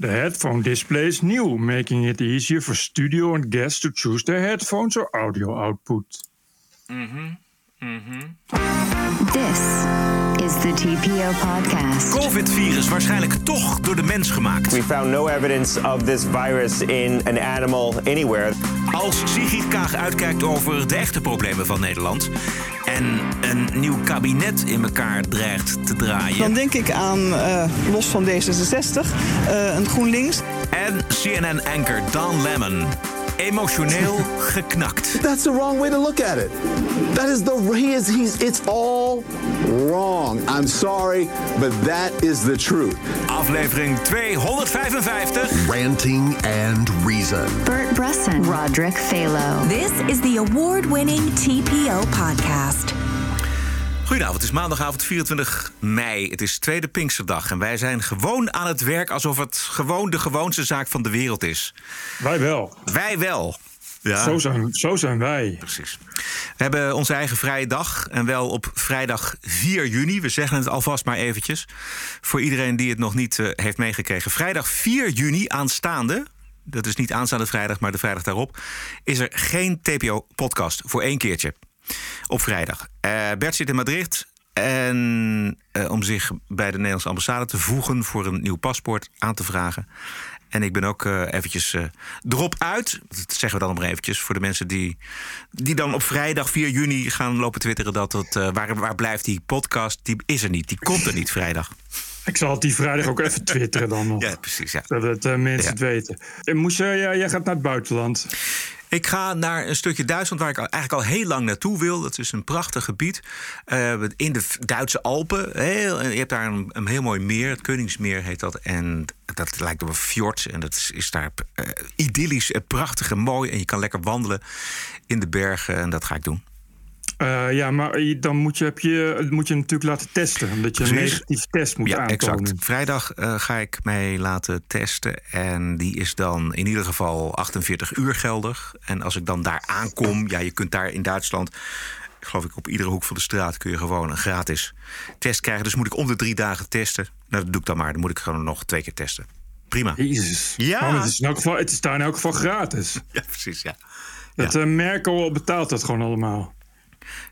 The headphone display is new, making it easier for studio and guests to choose their headphones or audio output. This is the TPO podcast. COVID-virus waarschijnlijk toch door de mens gemaakt. We found no evidence of this virus in an animal anywhere. Als Sigrid Kaag uitkijkt over de echte problemen van Nederland... en een nieuw kabinet in elkaar dreigt te draaien... Dan denk ik aan, eh, los van D66, eh, een GroenLinks. en CNN-anker Don Lemon emotioneel geknakt. That's the wrong way to look at it. That is the he is he's it's all wrong. I'm sorry, but that is the truth. Aflevering 255. Ranting and Reason. Bert Bresson, Roderick Phalo. This is the award winning TPO podcast. Goedenavond, het is maandagavond 24 mei. Het is tweede Pinksterdag en wij zijn gewoon aan het werk... alsof het gewoon de gewoonste zaak van de wereld is. Wij wel. Wij wel. Ja, Zo, zijn, zo zijn wij. precies. We hebben onze eigen vrije dag en wel op vrijdag 4 juni. We zeggen het alvast maar eventjes. Voor iedereen die het nog niet eh, heeft meegekregen. Vrijdag 4 juni aanstaande... dat is niet aanstaande vrijdag, maar de vrijdag daarop... is er geen TPO-podcast voor één keertje. Op vrijdag. Eh, Bert zit in Madrid. En eh, om zich bij de Nederlandse ambassade te voegen voor een nieuw paspoort aan te vragen. En ik ben ook eh, eventjes erop uit. Dat zeggen we dan nog maar eventjes. Voor de mensen die, die dan op vrijdag 4 juni gaan lopen twitteren... dat het, waar, waar blijft die podcast? Die is er niet. Die komt er niet vrijdag. Ik zal het die vrijdag ook even twitteren dan nog. Ja, precies. Ja. Zodat het, mensen Ja. het weten. En moest, jij gaat naar het buitenland. Ik ga naar een stukje Duitsland waar ik eigenlijk al heel lang naartoe wil. Dat is een prachtig gebied eh, in de Duitse Alpen. Heel, je hebt daar een, een heel mooi meer, het Koningsmeer heet dat. En dat lijkt op een fjord. En dat is, daar eh, idyllisch, prachtig en mooi. En je kan lekker wandelen in de bergen. En dat ga ik doen. Eh, ja, maar dan moet je, heb je, moet je natuurlijk laten testen. Omdat je een negatieve test moet ja, aantonen. exact. Vrijdag eh, ga ik mij laten testen. En die is dan in ieder geval 48 uur geldig. En als ik dan daar aankom, ja, je kunt daar in Duitsland. Geloof ik, op iedere hoek van de straat kun je gewoon een gratis test krijgen. Dus moet ik om de drie dagen testen. Nou, dat doe ik dan maar. Dan moet ik gewoon nog twee keer testen. Prima. Jezus. Ja. Man, het, is in elk geval, het is daar in elk geval gratis. Ja, precies, ja. Dat eh, Merkel betaalt dat gewoon allemaal.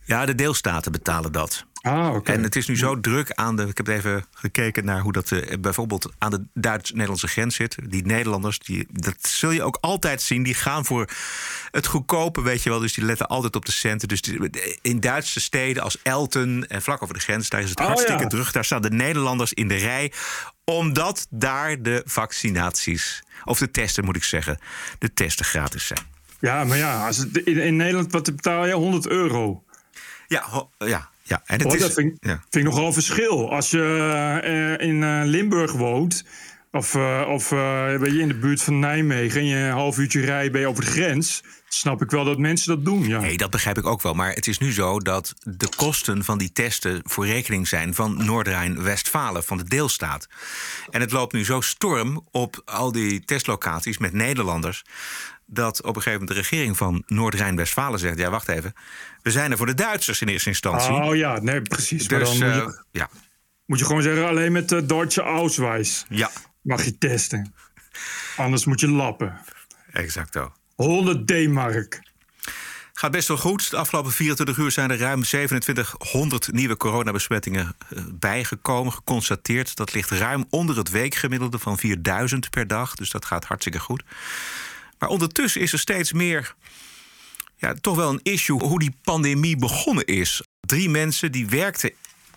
Ja, de deelstaten betalen dat. Ah, oké. En het is nu zo druk aan de. Ik heb even gekeken naar hoe dat eh, bijvoorbeeld aan de Duits-Nederlandse grens zit. Die Nederlanders, die, dat zul je ook altijd zien. Die gaan voor het goedkope, weet je wel. Dus die letten altijd op de centen. Dus die- in Duitse steden als Elten en vlak over de grens, daar is het Oh, hartstikke ja. druk. Daar staan de Nederlanders in de rij. Omdat daar de vaccinaties, of de testen moet ik zeggen, de testen gratis zijn. Ja, maar ja, als het, in, in Nederland wat betaal je? 100 euro. Ja, ja, ja. En het is. dat vind, ik- ja. vind ik nogal een verschil. Als je eh, in eh, Limburg woont, of, eh, of ben je in de buurt van Nijmegen en je een half uurtje rijden ben je over de grens, snap ik wel dat mensen dat doen. Ja. Nee, dat begrijp ik ook wel. Maar het is nu zo dat de kosten van die testen voor rekening zijn van Noord-Rijn-Westfalen, van de deelstaat. En het loopt nu zo storm op al die testlocaties met Nederlanders. Dat op een gegeven moment de regering van Noord-Rijn-Westfalen zegt: Ja, wacht even. We zijn er voor de Duitsers in eerste instantie. Oh ja, nee, precies. maar dus dan moet eh, je, ja, moet je gewoon zeggen, alleen met de Duitse Ausweis ja, mag je testen. Anders moet je lappen. exacto. 100 D-mark. Gaat best wel goed. De afgelopen 24 uur zijn er ruim 2700 nieuwe coronabesmettingen eh, bijgekomen, geconstateerd. Dat ligt ruim onder het weekgemiddelde van 4000 per dag. Dus dat gaat hartstikke goed. Maar ondertussen is er steeds meer, ja, toch wel een issue hoe die pandemie begonnen is. Drie mensen die werkten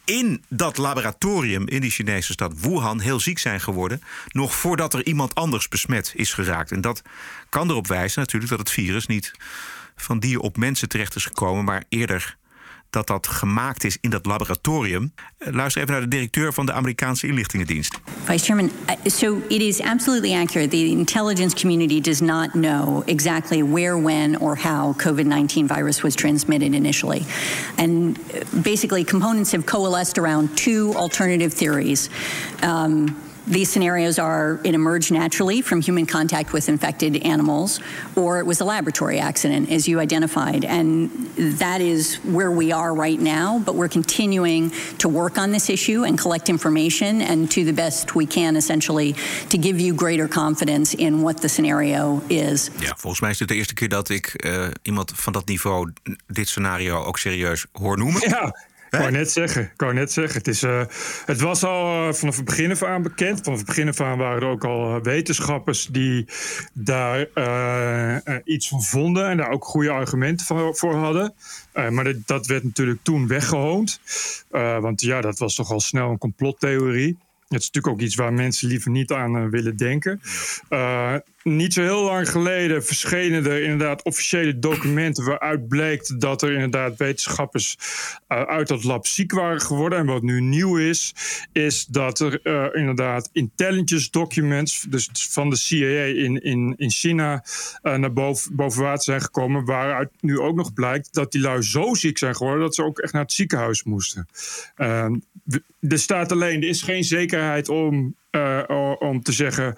in dat laboratorium in die Chinese stad Wuhan heel ziek zijn geworden. Nog voordat er iemand anders besmet is geraakt. En dat kan erop wijzen natuurlijk dat het virus niet van dier op mensen terecht is gekomen, maar eerder dat dat gemaakt is in dat laboratorium. Eh, Luister even naar de directeur van de Amerikaanse inlichtingendienst. Vice Chairman, uh, so it is absolutely accurate. The intelligence community does not know exactly where, when, or how COVID 19 virus was transmitted initially. And uh, basically, components have coalesced around two alternative theories. Um, these scenarios are it emerged naturally from human contact with infected animals, or it was a laboratory accident, as you identified. And that is where we are right now. But we're continuing to work on this issue and collect information, and to the best we can, essentially, to give you greater confidence in what the scenario is. Ja, volgens mij is dit de eerste keer dat ik uh, iemand van dat niveau dit scenario ook serieus hoor noemen. Ja. Ik wou net zeggen, ik wou net zeggen. Het, is, uh, het was al uh, vanaf het begin af aan bekend. Vanaf het begin af aan waren er ook al wetenschappers die daar iets van vonden en daar ook goede argumenten voor, voor hadden. maar dat, dat, werd natuurlijk toen weggehoond. want ja, dat was toch al snel een complottheorie. Het is natuurlijk ook iets waar mensen liever niet aan willen denken. Niet zo heel lang geleden verschenen er inderdaad officiële documenten waaruit bleek dat er inderdaad wetenschappers uh, uit dat lab ziek waren geworden. En wat nu nieuw is, is dat er uh, inderdaad intelligence documents, dus van de CIA in, in, in China, naar boven, boven water zijn gekomen. Waaruit nu ook nog blijkt dat die lui zo ziek zijn geworden dat ze ook echt naar het ziekenhuis moesten. Ehm, er staat alleen, er is geen zekerheid om, om te zeggen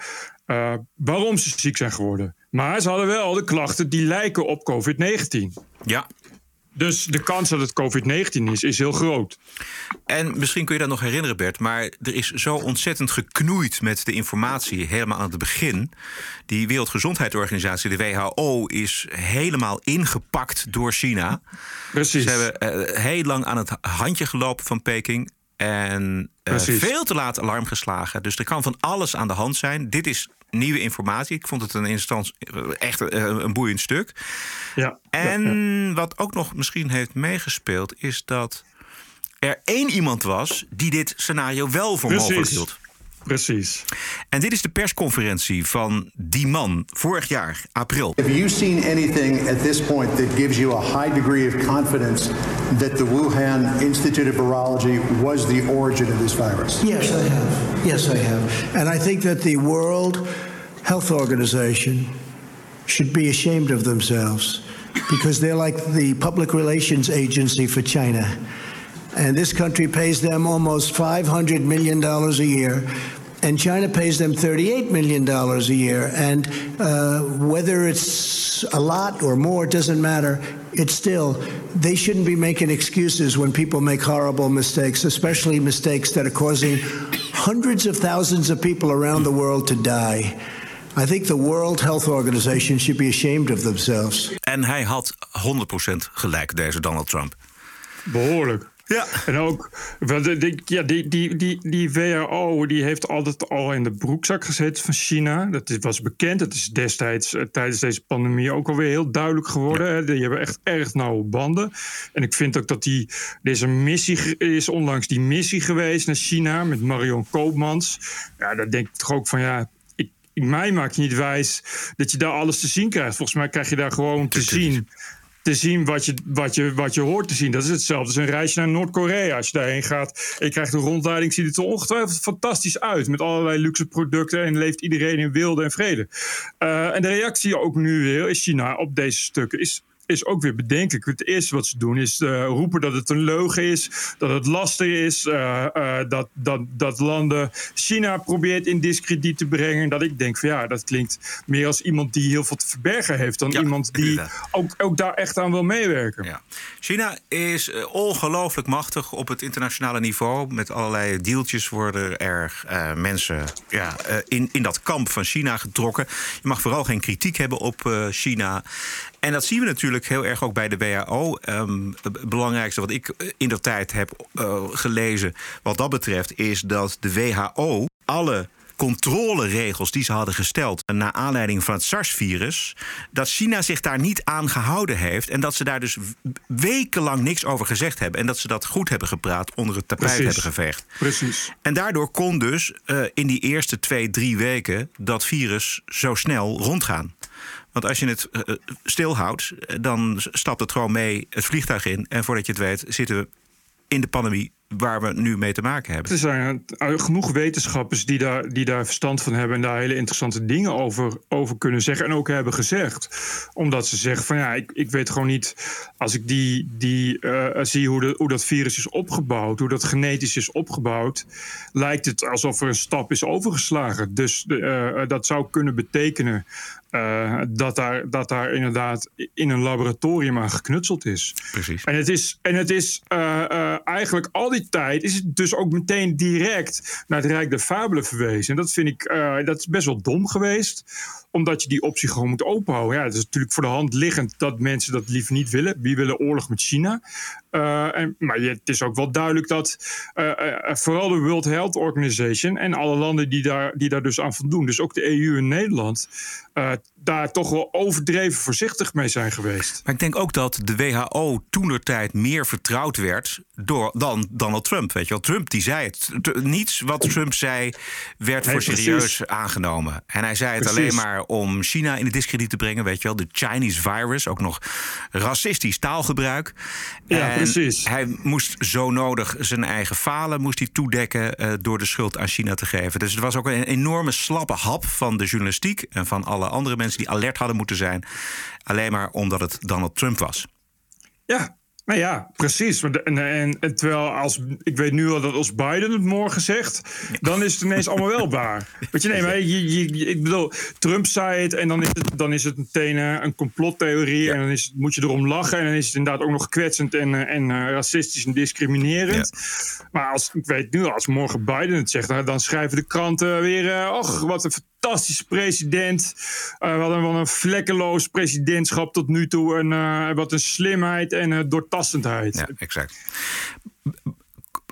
uh, waarom ze ziek zijn geworden. Maar ze hadden wel de klachten die lijken op COVID-19. Ja. Dus de kans dat het COVID-19 is, is heel groot. En misschien kun je dat nog herinneren, Bert, maar er is zo ontzettend geknoeid met de informatie helemaal aan het begin. Die Wereldgezondheidsorganisatie, de WHO, is helemaal ingepakt door China. Precies. Ze hebben uh, heel lang aan het handje gelopen van Peking. En uh, veel te laat alarm geslagen. Dus er kan van alles aan de hand zijn. Dit is nieuwe informatie. Ik vond het een instantie echt een, een boeiend stuk. Ja, en ja, ja. wat ook nog misschien heeft meegespeeld, is dat er één iemand was die dit scenario wel voor Precies. mogelijk hield. Precies. En dit is de persconferentie van die man vorig jaar, april. Have you seen anything at this point that gives you a high degree of confidence that the Wuhan Institute of Virology was the origin of this virus? Yes, I have. Yes, I have. And I think that the World Health Organization should be ashamed of themselves because they're like the public relations agency for China. And this country pays them almost $500 million a year. And China pays them $38 million a year. And uh, whether it's a lot or more, it doesn't matter. It's still, they shouldn't be making excuses when people make horrible mistakes, especially mistakes that are causing hundreds of thousands of people around the world to die. I think the World Health Organization should be ashamed of themselves. En hij had 100% gelijk, deze Donald Trump. Behoorlijk. Ja. En ook, ja, die, die, die, die WHO die heeft altijd al in de broekzak gezeten van China. Dat was bekend. Dat is destijds tijdens deze pandemie ook alweer heel duidelijk geworden. Ja. Die hebben echt erg nauwe banden. En ik vind ook dat die, deze missie is onlangs die missie geweest naar China met Marion Koopmans. Ja, daar denk ik toch ook van ja. Mij maakt niet wijs dat je daar alles te zien krijgt. Volgens mij krijg je daar gewoon te zien te zien wat je, wat, je, wat je hoort te zien. Dat is hetzelfde als een reisje naar Noord-Korea. Als je daarheen gaat en je krijgt een rondleiding, ziet het er ongetwijfeld fantastisch uit. Met allerlei luxe producten en leeft iedereen in wilde en vrede. Uh, en de reactie ook nu weer is China op deze stukken is is ook weer bedenkelijk. Het eerste wat ze doen is uh, roepen dat het een leugen is, dat het lastig is, uh, uh, dat, dat, dat landen China probeert in discrediet te brengen. Dat ik denk van ja, dat klinkt meer als iemand die heel veel te verbergen heeft dan ja, iemand die ook, ook daar echt aan wil meewerken. Ja. China is ongelooflijk machtig op het internationale niveau. Met allerlei deeltjes worden er mensen ja, in, in dat kamp van China getrokken. Je mag vooral geen kritiek hebben op China. En dat zien we natuurlijk heel erg ook bij de WHO. Um, het belangrijkste wat ik in dat tijd heb uh, gelezen wat dat betreft... is dat de WHO alle controleregels die ze hadden gesteld naar aanleiding van het SARS-virus, dat China zich daar niet aan gehouden heeft en dat ze daar dus wekenlang niks over gezegd hebben en dat ze dat goed hebben gepraat, onder het tapijt Precies. hebben geveegd. Precies. En daardoor kon dus uh, in die eerste twee, drie weken dat virus zo snel rondgaan. Want als je het uh, stilhoudt, dan stapt het gewoon mee het vliegtuig in. En voordat je het weet, zitten we in de pandemie waar we nu mee te maken hebben. Er zijn eh, genoeg wetenschappers die daar, die daar verstand van hebben en daar hele interessante dingen over, over kunnen zeggen en ook hebben gezegd. Omdat ze zeggen van ja, ik, ik weet gewoon niet, als ik die, die uh, zie hoe, de, hoe dat virus is opgebouwd, hoe dat genetisch is opgebouwd, lijkt het alsof er een stap is overgeslagen. Dus uh, dat zou kunnen betekenen uh, dat, daar, dat daar inderdaad in een laboratorium aan geknutseld is. Precies. En het is, en het is eigenlijk al die tijd is het dus ook meteen direct naar het Rijk der Fabelen verwezen. En dat vind ik dat is best wel dom geweest omdat je die optie gewoon moet openhouden. Ja, het is natuurlijk voor de hand liggend dat mensen dat liever niet willen. Wie willen oorlog met China? Uh, en, maar je, het is ook wel duidelijk dat uh, uh, vooral de World Health Organization en alle landen die daar, die daar dus aan voldoen, dus ook de EU en Nederland, daar toch wel overdreven voorzichtig mee zijn geweest. Maar ik denk ook dat de WHO tijd meer vertrouwd werd door, dan Donald Trump. Weet je wel, Trump die zei het. Niets wat Trump zei werd voor serieus precies. aangenomen. En hij zei het precies. alleen maar om China in het discrediet te brengen. Weet je wel, de Chinese virus, ook nog racistisch taalgebruik. Ja, en precies. Hij moest zo nodig zijn eigen falen moest hij toedekken uh, door de schuld aan China te geven. Dus het was ook een enorme slappe hap van de journalistiek en van alle andere mensen die alert hadden moeten zijn. Alleen maar omdat het Donald Trump was. Ja, nou ja, precies. En, en, en, terwijl als ik weet nu al dat als Biden het morgen zegt, dan is het ineens allemaal wel waar. Weet je, nee, maar je, je, ik bedoel, Trump zei het en dan is het, dan is het meteen een complottheorie ja. en dan is het, moet je erom lachen en dan is het inderdaad ook nog kwetsend en, en uh, racistisch en discriminerend. Ja. Maar als ik weet nu, als morgen Biden het zegt, dan schrijven de kranten weer, och, wat een fantastische president. Uh, hadden wel een vlekkeloos presidentschap tot nu toe. En uh, wat een slimheid en uh, doortastendheid. Ja, exact.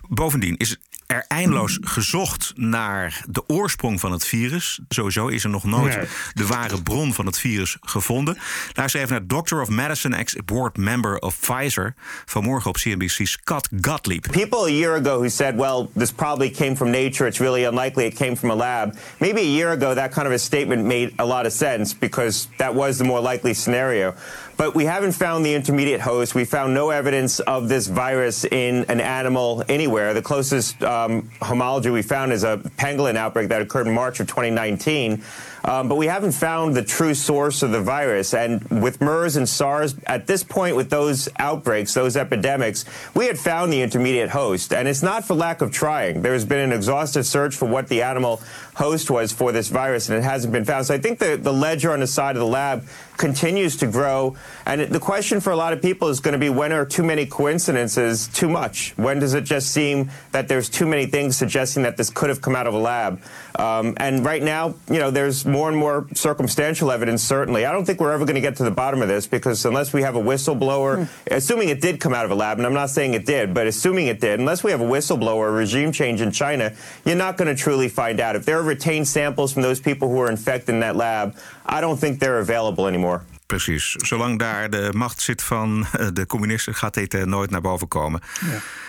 Bovendien is er eindeloos gezocht naar de oorsprong van het virus. Sowieso is er nog nooit nee. de ware bron van het virus gevonden. Luister even naar Doctor of Medicine, ex-board member of Pfizer. Vanmorgen op CNBC, Scott Gottlieb. People a year ago who said, well, this probably came from nature. It's really unlikely it came from a lab. Maybe a year ago, that kind of a statement made a lot of sense because that was the more likely scenario. But we haven't found the intermediate host. We found no evidence of this virus in an animal anywhere. The closest um, homology we found is a pangolin outbreak that occurred in March of 2019. Um, but we haven't found the true source of the virus. And with MERS and SARS, at this point, with those outbreaks, those epidemics, we had found the intermediate host. And it's not for lack of trying. There's been an exhaustive search for what the animal host was for this virus, and it hasn't been found. So I think the, the ledger on the side of the lab continues to grow. And the question for a lot of people is going to be when are too many coincidences too much? When does it just seem that there's too many things suggesting that this could have come out of a lab? Um, and right now, you know, there's more and more circumstantial evidence, certainly. I don't think we're ever going to get to the bottom of this because unless we have a whistleblower, mm. assuming it did come out of a lab, and I'm not saying it did, but assuming it did, unless we have a whistleblower, a regime change in China, you're not going to truly find out. If there are retained samples from those people who were infected in that lab, I don't think they're available anymore. Precies. Zolang daar de macht zit van de communisten, gaat dit uh, nooit naar boven komen.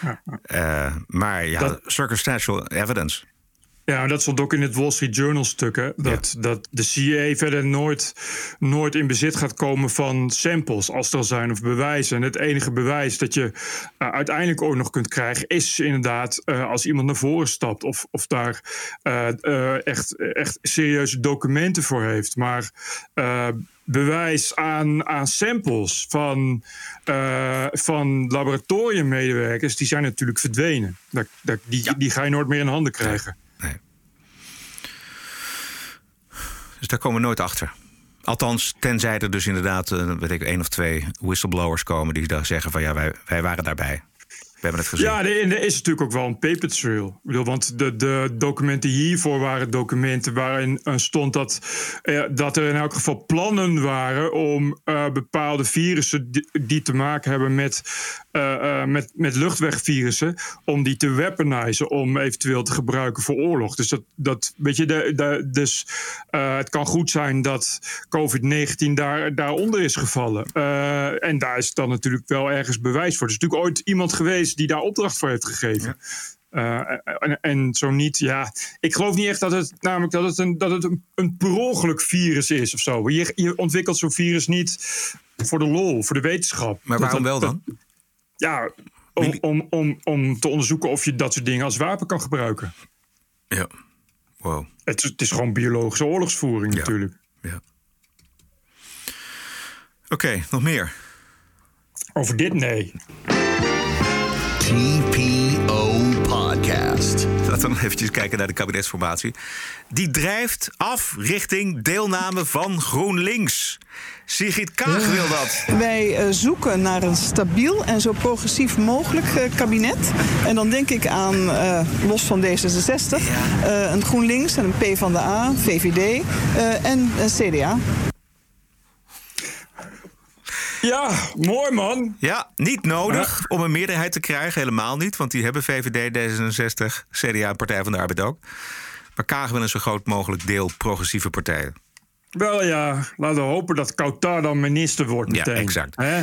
Ja. Ja. Uh, maar ja, dat... circumstantial evidence. Ja, dat stond ook in het Wall Street Journal stukken. Dat, ja. dat de CIA verder nooit, nooit in bezit gaat komen van samples, als er al zijn, of bewijzen. En het enige bewijs dat je uh, uiteindelijk ook nog kunt krijgen, is inderdaad uh, als iemand naar voren stapt. Of, of daar uh, echt, echt serieuze documenten voor heeft. Maar bewijs aan, aan samples van, uh, van laboratoriummedewerkers, die zijn natuurlijk verdwenen. Dat, dat, die, ja. die ga je nooit meer in handen krijgen. Nee. Dus daar komen we nooit achter. Althans, tenzij er dus inderdaad, uh, weet ik, één of twee whistleblowers komen die daar zeggen van ja, wij, wij waren daarbij. Ja, er, is natuurlijk ook wel een paper trail. Bedoel, want de, de documenten hiervoor waren documenten waarin uh, stond dat, uh, dat er in elk geval plannen waren om uh, bepaalde virussen die, te maken hebben met, met, met luchtwegvirussen, om die te weaponizen, om eventueel te gebruiken voor oorlog. Dus dat, dat weet je, de, de, dus het kan goed zijn dat COVID-19 daar, daaronder is gevallen. en daar is dan natuurlijk wel ergens bewijs voor. Er is natuurlijk ooit iemand geweest die daar opdracht voor heeft gegeven. Uh, en, en, zo niet, ja. Ik geloof niet echt dat het, namelijk dat het een, dat het een, een per ongeluk virus is of zo. Je, je ontwikkelt zo'n virus niet voor de lol, voor de wetenschap. Maar waarom dat, wel dan? Dat, ja, om, om, om, om te onderzoeken of je dat soort dingen als wapen kan gebruiken. Ja. Wow. Het, is- het is gewoon biologische oorlogsvoering natuurlijk. Ja. Oké, nog meer. Over dit nee. TPO Podcast. Laten we nog eventjes kijken naar de kabinetsformatie. Die drijft af richting deelname van GroenLinks. Sigrid Kaag wil dat. Wij eh, zoeken naar een stabiel en zo progressief mogelijk eh, kabinet. En dan denk ik aan, eh, los van D66, eh, een GroenLinks en een P van de A, VVD eh, en een CDA. Ja, mooi man. Ja, niet nodig om een meerderheid te krijgen. Helemaal niet, want die hebben VVD, D66, CDA en Partij van de Arbeid ook. Maar Kaag wil een zo groot mogelijk deel progressieve partijen. Wel ja, laten we hopen dat Kautar dan minister wordt Ja, meteen. exact. Hè?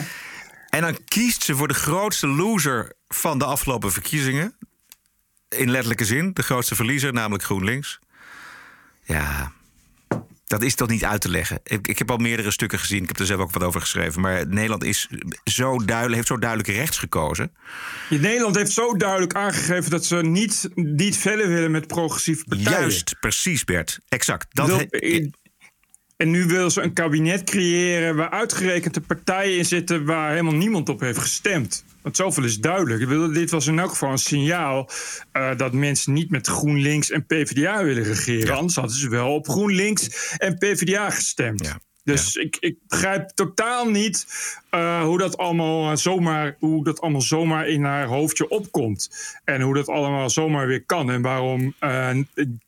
En dan kiest ze voor de grootste loser van de afgelopen verkiezingen. In letterlijke zin, de grootste verliezer, namelijk GroenLinks. Ja, dat is toch niet uit te leggen. Ik, ik heb al meerdere stukken gezien, ik heb er zelf ook wat over geschreven. Maar Nederland is zo duidelijk, heeft zo duidelijk rechts gekozen. Nederland heeft zo duidelijk aangegeven dat ze niet, niet verder willen met progressieve partijen. Juist, precies Bert. Exact. Dat Dat he- en nu wil ze een kabinet creëren waar uitgerekend de partijen in zitten waar helemaal niemand op heeft gestemd. Want zoveel is duidelijk. Dit was in elk geval een signaal eh, dat mensen niet met GroenLinks en PvdA willen regeren. Anders hadden ze wel op GroenLinks en PvdA gestemd. Dus Ik, ik begrijp totaal niet eh, hoe, dat allemaal eh, zomaar, hoe dat allemaal zomaar in haar hoofdje opkomt. En hoe dat allemaal zomaar weer kan. En waarom eh,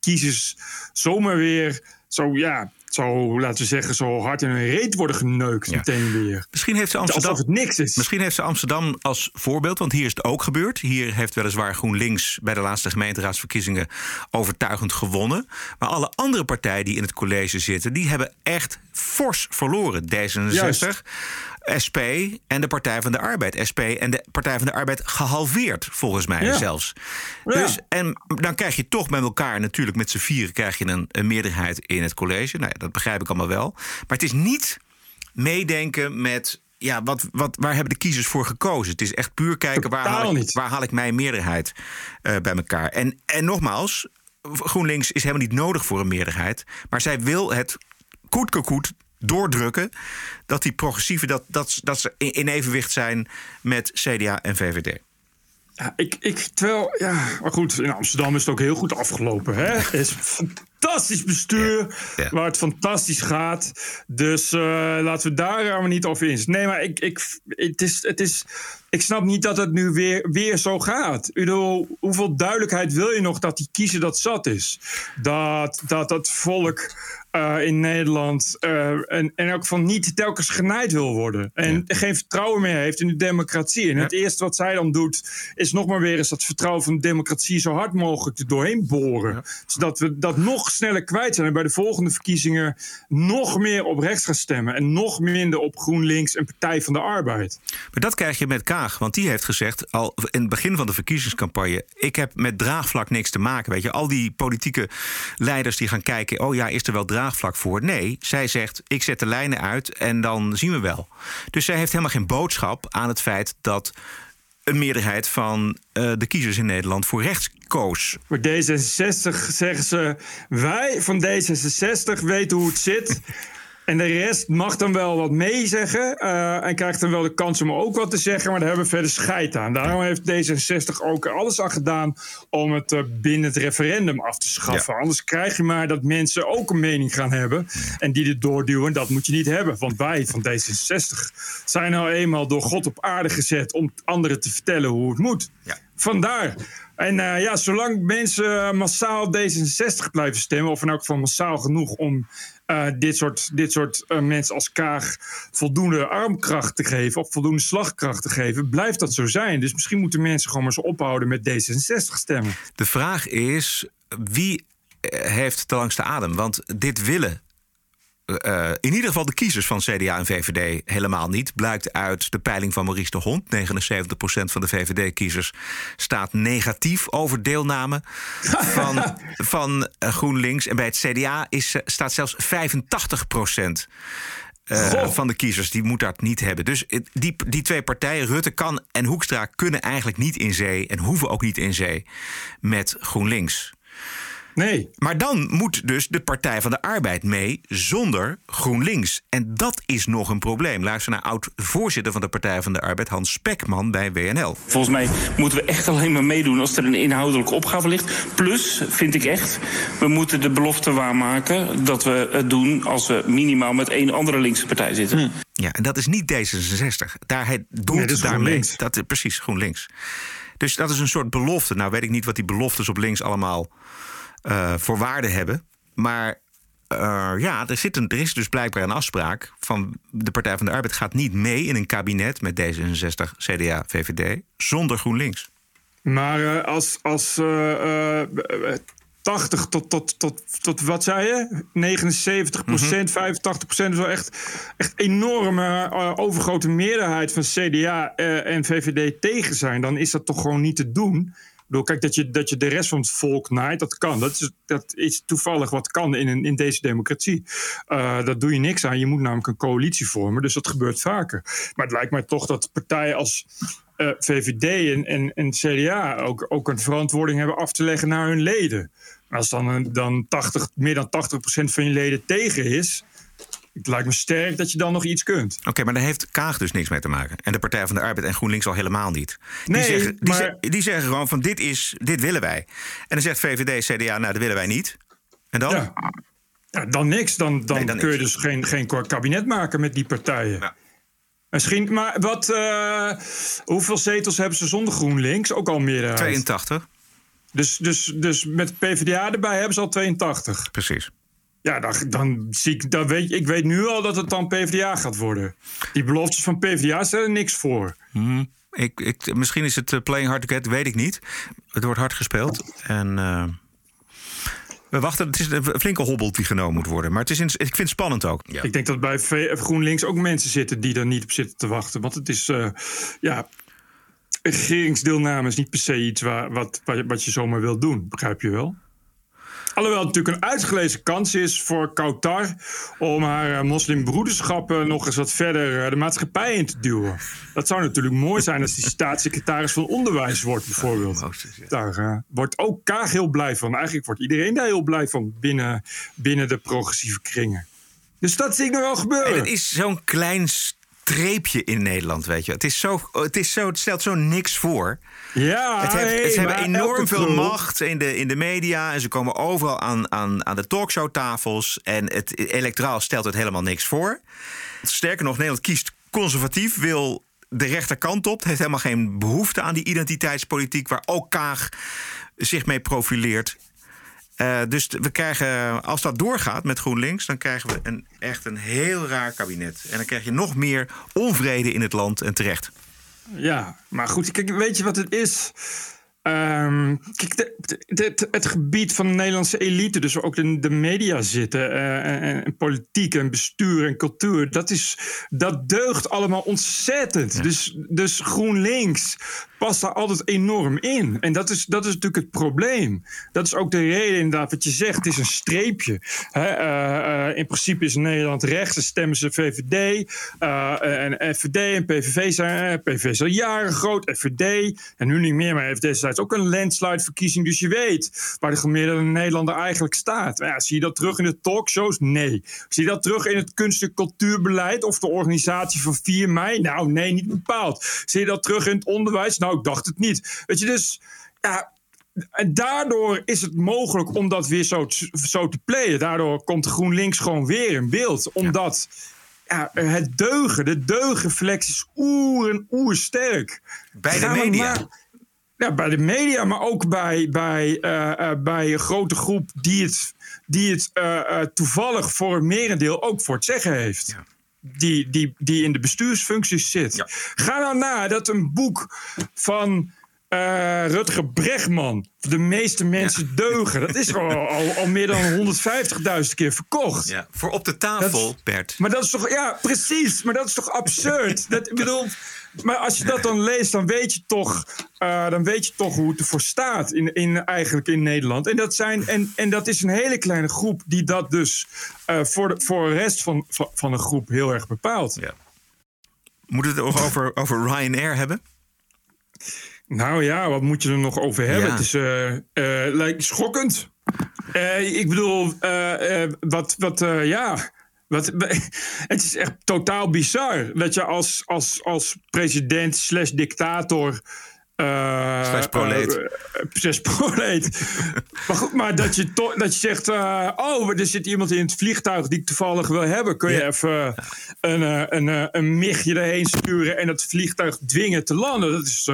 kiezers zomaar weer zo, ja, zo, laten we zeggen, zo hard in hun reet worden geneukt meteen weer. Misschien heeft ze Amsterdam. Alsof het niks is. Misschien heeft ze Amsterdam als voorbeeld, want hier is het ook gebeurd. Hier heeft weliswaar GroenLinks bij de laatste gemeenteraadsverkiezingen overtuigend gewonnen. Maar alle andere partijen die in het college zitten, die hebben echt fors verloren. D66, Juist. SP en de Partij van de Arbeid. SP en de Partij van de Arbeid gehalveerd, volgens mij Ja. zelfs. Ja. Dus, en dan krijg je toch met elkaar, natuurlijk met z'n vieren, krijg je een, een meerderheid in het college. Nou ja, dat begrijp ik allemaal wel. Maar het is niet meedenken met. Ja, wat, wat, waar hebben de kiezers voor gekozen? Het is echt puur kijken waar haal, ik, waar haal ik mijn meerderheid eh, bij elkaar. En, en nogmaals, GroenLinks is helemaal niet nodig voor een meerderheid. Maar zij wil het koet doordrukken dat die progressieven dat, dat, dat ze in evenwicht zijn met CDA en VVD. Ja, ik, ik, terwijl, ja, maar goed, in Amsterdam is het ook heel goed afgelopen. Hè? Is fantastisch bestuur, waar het fantastisch gaat. Dus eh, laten we daar maar niet over in. Nee, maar ik, ik, het is, het is, ik snap niet dat het nu weer, weer zo gaat. Bedoel, hoeveel duidelijkheid wil je nog dat die kiezer dat zat is? Dat dat, het volk eh, in Nederland eh, en, en ook van niet telkens genaaid wil worden. En geen vertrouwen meer heeft in de democratie. En het eerste wat zij dan doet, is nog maar weer eens dat vertrouwen van de democratie zo hard mogelijk er doorheen boren. Zodat we dat nog sneller kwijt zijn. En bij de volgende verkiezingen nog meer op rechts gaan stemmen. En nog minder op GroenLinks en Partij van de Arbeid. Maar dat krijg je met Kaag, want die heeft gezegd al in het begin van de verkiezingscampagne: ik heb met draagvlak niks te maken. Weet je, al die politieke leiders die gaan kijken: oh ja, is er wel draagvlak voor? Nee, zij zegt: ik zet de lijnen uit en dan zien we wel. Dus zij heeft helemaal geen boodschap aan het feit dat een meerderheid van eh, de kiezers in Nederland voor rechts koos. Voor D66 zeggen ze: wij van D66 weten hoe het zit. En de rest mag dan wel wat meezeggen. eh en krijgt dan wel de kans om ook wat te zeggen. Maar daar hebben we verder scheid aan. Daarom heeft D66 ook alles aan gedaan om het eh, binnen het referendum af te schaffen. Anders krijg je maar dat mensen ook een mening gaan hebben. En die dit doorduwen. Dat moet je niet hebben. Want wij van D66 zijn nou eenmaal door God op aarde gezet om anderen te vertellen hoe het moet. Vandaar. En eh, ja, zolang mensen massaal D66 blijven stemmen, of in elk geval massaal genoeg om eh, dit soort, dit soort eh, mensen als Kaag voldoende armkracht te geven, of voldoende slagkracht te geven, blijft dat zo zijn. Dus misschien moeten mensen gewoon maar eens ophouden met D66 stemmen. De vraag is: wie heeft de langste adem? Want dit willen. Eh, in ieder geval de kiezers van CDA en VVD helemaal niet. Blijkt uit de peiling van Maurice de Hond. 79% van de VVD-kiezers staat negatief over deelname van, van eh, GroenLinks. En bij het CDA is, eh, staat zelfs 85% eh, van de kiezers die moet dat niet hebben. Dus eh, die, die twee partijen, Rutte kan en Hoekstra, kunnen eigenlijk niet in zee en hoeven ook niet in zee met GroenLinks. Nee. Maar dan moet dus de Partij van de Arbeid mee zonder GroenLinks. En dat is nog een probleem. Luister naar oud-voorzitter van de Partij van de Arbeid, Hans Spekman bij WNL. Volgens mij moeten we echt alleen maar meedoen als er een inhoudelijke opgave ligt. Plus, vind ik echt, we moeten de belofte waarmaken dat we het doen als we minimaal met één andere linkse partij zitten. Ja, en dat is niet D66. Daar hij doelt Nee, dat is daarmee. GroenLinks. Dat, is precies, GroenLinks. Dus dat is een soort belofte. Nou weet ik niet wat die beloftes op links allemaal eh, voor waarde hebben. Maar eh, ja, er, zit een, er is dus blijkbaar een afspraak van de Partij van de Arbeid gaat niet mee in een kabinet met D66, CDA, VVD zonder GroenLinks. Maar eh, als, als eh, eh, 80 tot, tot, tot, tot wat zei je? 79 procent, 85 procent is wel echt, echt enorme overgrote meerderheid van CDA en VVD tegen zijn. Dan is dat toch gewoon niet te doen. Bedoel, kijk, dat je, dat je de rest van het volk naait, dat kan. Dat is, dat is toevallig wat kan in, een, in deze democratie. Uh, dat doe je niks aan. Je moet namelijk een coalitie vormen. Dus dat gebeurt vaker. Maar het lijkt mij toch dat partijen als uh, VVD en, en, en CDA ook, ook een verantwoording hebben af te leggen naar hun leden. Als dan, dan 80, meer dan 80% van je leden tegen is, het lijkt me sterk dat je dan nog iets kunt. Oké, maar daar heeft Kaag dus niks mee te maken. En de Partij van de Arbeid en GroenLinks al helemaal niet. Die, Nee, zeggen, die, maar- ze- die zeggen gewoon van dit, is, dit willen wij. En dan zegt VVD, CDA, nou dat willen wij niet. En dan? Ja. Ja, dan niks. Dan, dan, Nee, dan kun je dus geen, geen kabinet maken met die partijen. Misschien, maar wat, eh, hoeveel zetels hebben ze zonder GroenLinks? Ook al meerderheid. 82, Dus, dus, dus met PvdA erbij hebben ze al 82. precies. Ja, dan, dan zie ik, dan weet, ik weet nu al dat het dan PvdA gaat worden. Die beloftes van PvdA stellen niks voor. Hm, Ik, ik, misschien is het eh, playing hard to get, weet ik niet. Het wordt hard gespeeld. En eh, we wachten. Het is een flinke hobbel die genomen moet worden. Maar het is in- ik vind het spannend ook. Ja. Ik denk dat bij GroenLinks ook mensen zitten die er niet op zitten te wachten. Want het is, eh, ja, regeringsdeelname is niet per se iets waar, wat, wat, je- zomaar wil doen. Begrijp je wel? Alhoewel het natuurlijk een uitgelezen kans is voor Kautar om haar eh, moslimbroederschap eh, nog eens wat verder eh, de maatschappij in te duwen. Dat zou natuurlijk mooi zijn als die staatssecretaris van Onderwijs wordt, bijvoorbeeld. Daar wordt ook Kaag heel blij van. Eigenlijk wordt iedereen daar heel blij van binnen, binnen de progressieve kringen. Dus dat zie ik nog wel gebeuren. En het is zo'n klein streepje in Nederland, weet je. Het, is zo, het, is zo, het stelt zo niks voor. Ja, Het, heeft, hey, het hebben enorm veel macht in de, in de media. En ze komen overal aan, aan, aan de talkshowtafels. En het electoraal stelt het helemaal niks voor. Sterker nog, Nederland kiest conservatief, wil de rechterkant op. Het heeft helemaal geen behoefte aan die identiteitspolitiek... waar ook Kaag zich mee profileert. Eh, dus we krijgen, als dat doorgaat met GroenLinks... dan krijgen we een, echt een heel raar kabinet. En dan krijg je nog meer onvrede in het land en terecht. Ja, maar goed, kijk, weet je wat het is? Ehm, kijk, de- de- de- het gebied van de Nederlandse elite, dus ook de, de media zitten, eh, en, en politiek en bestuur en cultuur, dat, is, dat deugt allemaal ontzettend. Dus, dus GroenLinks past daar altijd enorm in. En dat is, dat is natuurlijk het probleem. Dat is ook de reden, inderdaad, wat je zegt, het is een streepje. Hè, eh, eh, in principe is Nederland rechts, dan stemmen ze VVD. eh, en FVD en PVV zijn, PVV is al jaren groot, FVD. En nu niet meer, maar heeft destijds ook een landslide verkiezing. Dus je weet waar de gemiddelde Nederlander eigenlijk staat. Maar Ja, zie je dat terug in de talkshows? Nee. Zie je dat terug in het kunst- en cultuurbeleid of de organisatie van 4 mei? Nou, nee, niet bepaald. Zie je dat terug in het onderwijs? Nou, ik dacht het niet. Weet je, dus ja, en daardoor is het mogelijk om dat weer zo, te- zo te playen. Daardoor komt GroenLinks gewoon weer in beeld. Omdat ja, het deugen, de deugenflex is oer en oersterk. Bij de Gaan media. maar- ja, bij de media, maar ook bij, bij, eh, eh, bij een grote groep die het, die het eh, toevallig voor een merendeel ook voor het zeggen heeft. Die, die, die in de bestuursfuncties zit. Ga nou na dat een boek van eh, Rutger Bregman. De meeste mensen deugen. Dat is al, al, al meer dan 150.000 keer verkocht. Ja, voor op de tafel, Dat- Bert. Maar dat is toch, ja, precies. Maar dat is toch absurd? Dat, ik bedoel, maar als je dat dan leest, dan weet je toch, eh, dan weet je toch hoe het ervoor staat in, in, eigenlijk in Nederland. En dat, zijn, en, en dat is een hele kleine groep die dat dus eh, voor, de, voor de rest van, van, van de groep heel erg bepaalt. Ja. Moeten we het over, over Ryanair hebben? Nou ja, wat moet je er nog over hebben? Ja. Het is eh, lijkt schokkend. Ik bedoel, wat, wat ja. Wat, het is echt totaal bizar dat je als, als, als president slash dictator. eh, Slash proleet. eh, eh, slash proleet. maar goed, maar dat je, to- dat je zegt: eh, Oh, er zit iemand in het vliegtuig die ik toevallig wil hebben. Kun je even een, een, eh, een migje erheen sturen en het vliegtuig dwingen te landen? Dat is.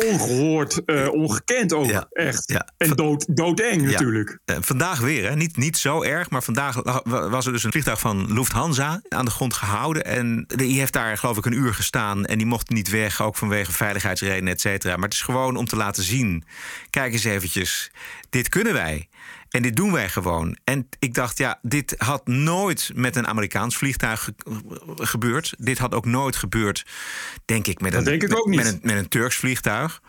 Eh, ongehoord, eh, ongekend ook. Echt. ja. En dood, doodeng Ja. natuurlijk. Eh, vandaag weer, hè? Niet, niet zo erg, maar vandaag was er dus een vliegtuig van Lufthansa aan de grond gehouden. En die heeft daar geloof ik een uur gestaan en die mocht niet weg, ook vanwege veiligheidsredenen, et cetera. Maar het is gewoon om te laten zien, kijk eens eventjes, dit kunnen wij. En dit doen wij gewoon. En ik dacht, ja, dit had nooit met een Amerikaans vliegtuig ge- gebeurd. Dit had ook nooit gebeurd, denk ik, met, een, denk ik met- een, met een Turks vliegtuig.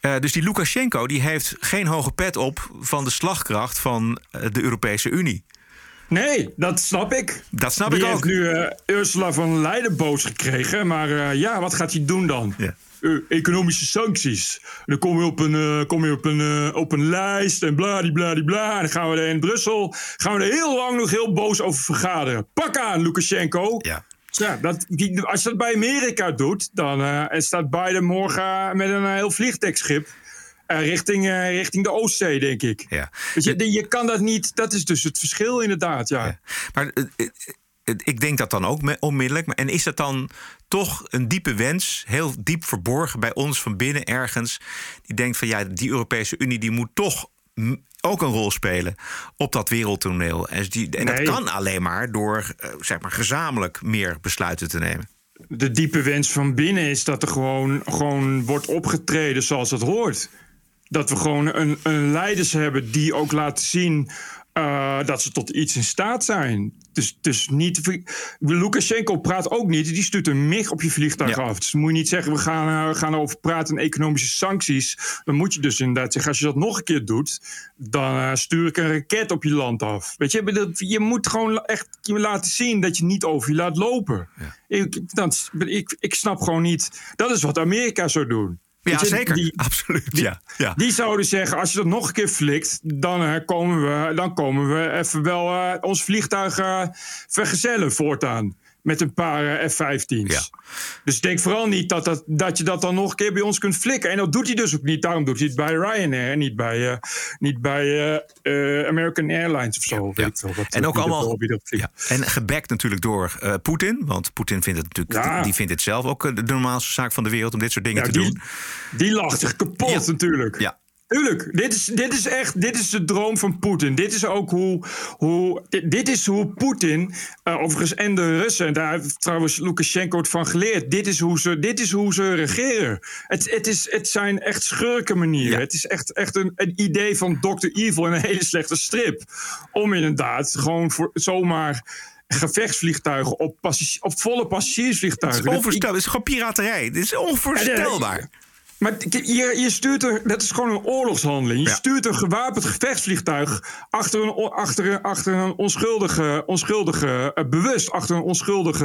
Eh, dus die Lukashenko die heeft geen hoge pet op van de slagkracht van eh, de Europese Unie. Nee, dat snap ik. Dat snap Die ik heeft ook. nu eh, Ursula van Leiden boos gekregen. Maar ja, wat gaat hij doen dan? Ja. Eh, economische sancties. Dan kom je op een, eh, kom je op een, eh, op een lijst en bladibladibla. En dan gaan we er in Brussel gaan we er heel lang nog heel boos over vergaderen. Pak aan, Lukashenko. Ja. Ja, dat, die, als je dat bij Amerika doet, dan staat Biden morgen met een heel vliegtuigschip eh, richting, richting de Oostzee, denk ik. Ja. Weet je, je kan dat niet. Dat is dus het verschil, inderdaad. Ja. Maar eh, eh, ik denk dat dan ook onmiddellijk. En is dat dan toch een diepe wens, heel diep verborgen bij ons van binnen ergens, die denkt van ja, die Europese Unie die moet toch ook een rol spelen op dat wereldtoneel. En, die, en Nee. dat kan alleen maar door eh, zeg maar gezamenlijk meer besluiten te nemen. de diepe wens van binnen is dat er gewoon, gewoon wordt opgetreden zoals het hoort. Dat we gewoon een, een leiders hebben die ook laten zien eh, dat ze tot iets in staat zijn. Dus, dus niet. Lukashenko praat ook niet. Die stuurt een mig op je vliegtuig Ja. af. Dus moet je niet zeggen: we gaan, we gaan over praten en economische sancties. Dan moet je dus inderdaad zeggen: als je dat nog een keer doet, dan eh, stuur ik een raket op je land af. Weet je, dat- je moet gewoon echt laten zien dat je niet over je laat lopen. Ik, dat, ik, ik snap gewoon niet. Dat is wat Amerika zou doen. Ja, zeker. die- Absoluut. ja. Ja. die zouden zeggen, als je dat nog een keer flikt, dan, eh, komen, we, dan komen we even wel eh, ons vliegtuig eh, vergezellen voortaan. Met een paar eh, F-15's. Ja. Dus denk vooral niet dat, dat, dat je dat dan nog een keer bij ons kunt flikken. En dat doet hij dus ook niet. Daarom doet hij het bij Ryanair en niet bij, eh, niet bij eh, American Airlines of zo. Ja. En ook allemaal. En gebackt natuurlijk door Poetin. Want Poetin vindt het natuurlijk. Die vindt het zelf ook de normaalste zaak van de wereld om dit soort dingen te die, doen. die lacht zich kapot natuurlijk. Ja. Tuurlijk, dit is, dit is echt dit is de droom van Poetin. Dit is ook hoe, hoe, dit, dit is hoe Poetin, eh, overigens en de Russen, en daar heeft trouwens Lukashenko het van geleerd. Dit is hoe ze, dit is hoe ze regeren. Het, het, is, het zijn echt schurkenmanieren. Ja. Het is echt, echt een, een idee van Dr. Evil en een hele slechte strip. Om inderdaad gewoon voor, zomaar gevechtsvliegtuigen op, op volle Het passagiersvliegtuigen. is Dat- onvoorstelbaar. Het is gewoon piraterij. Dit is onvoorstelbaar. Maar je, je stuurt er, dat is gewoon een oorlogshandeling. Je Ja. stuurt een gewapend gevechtsvliegtuig achter een, achter, een- achter een onschuldige, onschuldige eh, bewust achter een onschuldige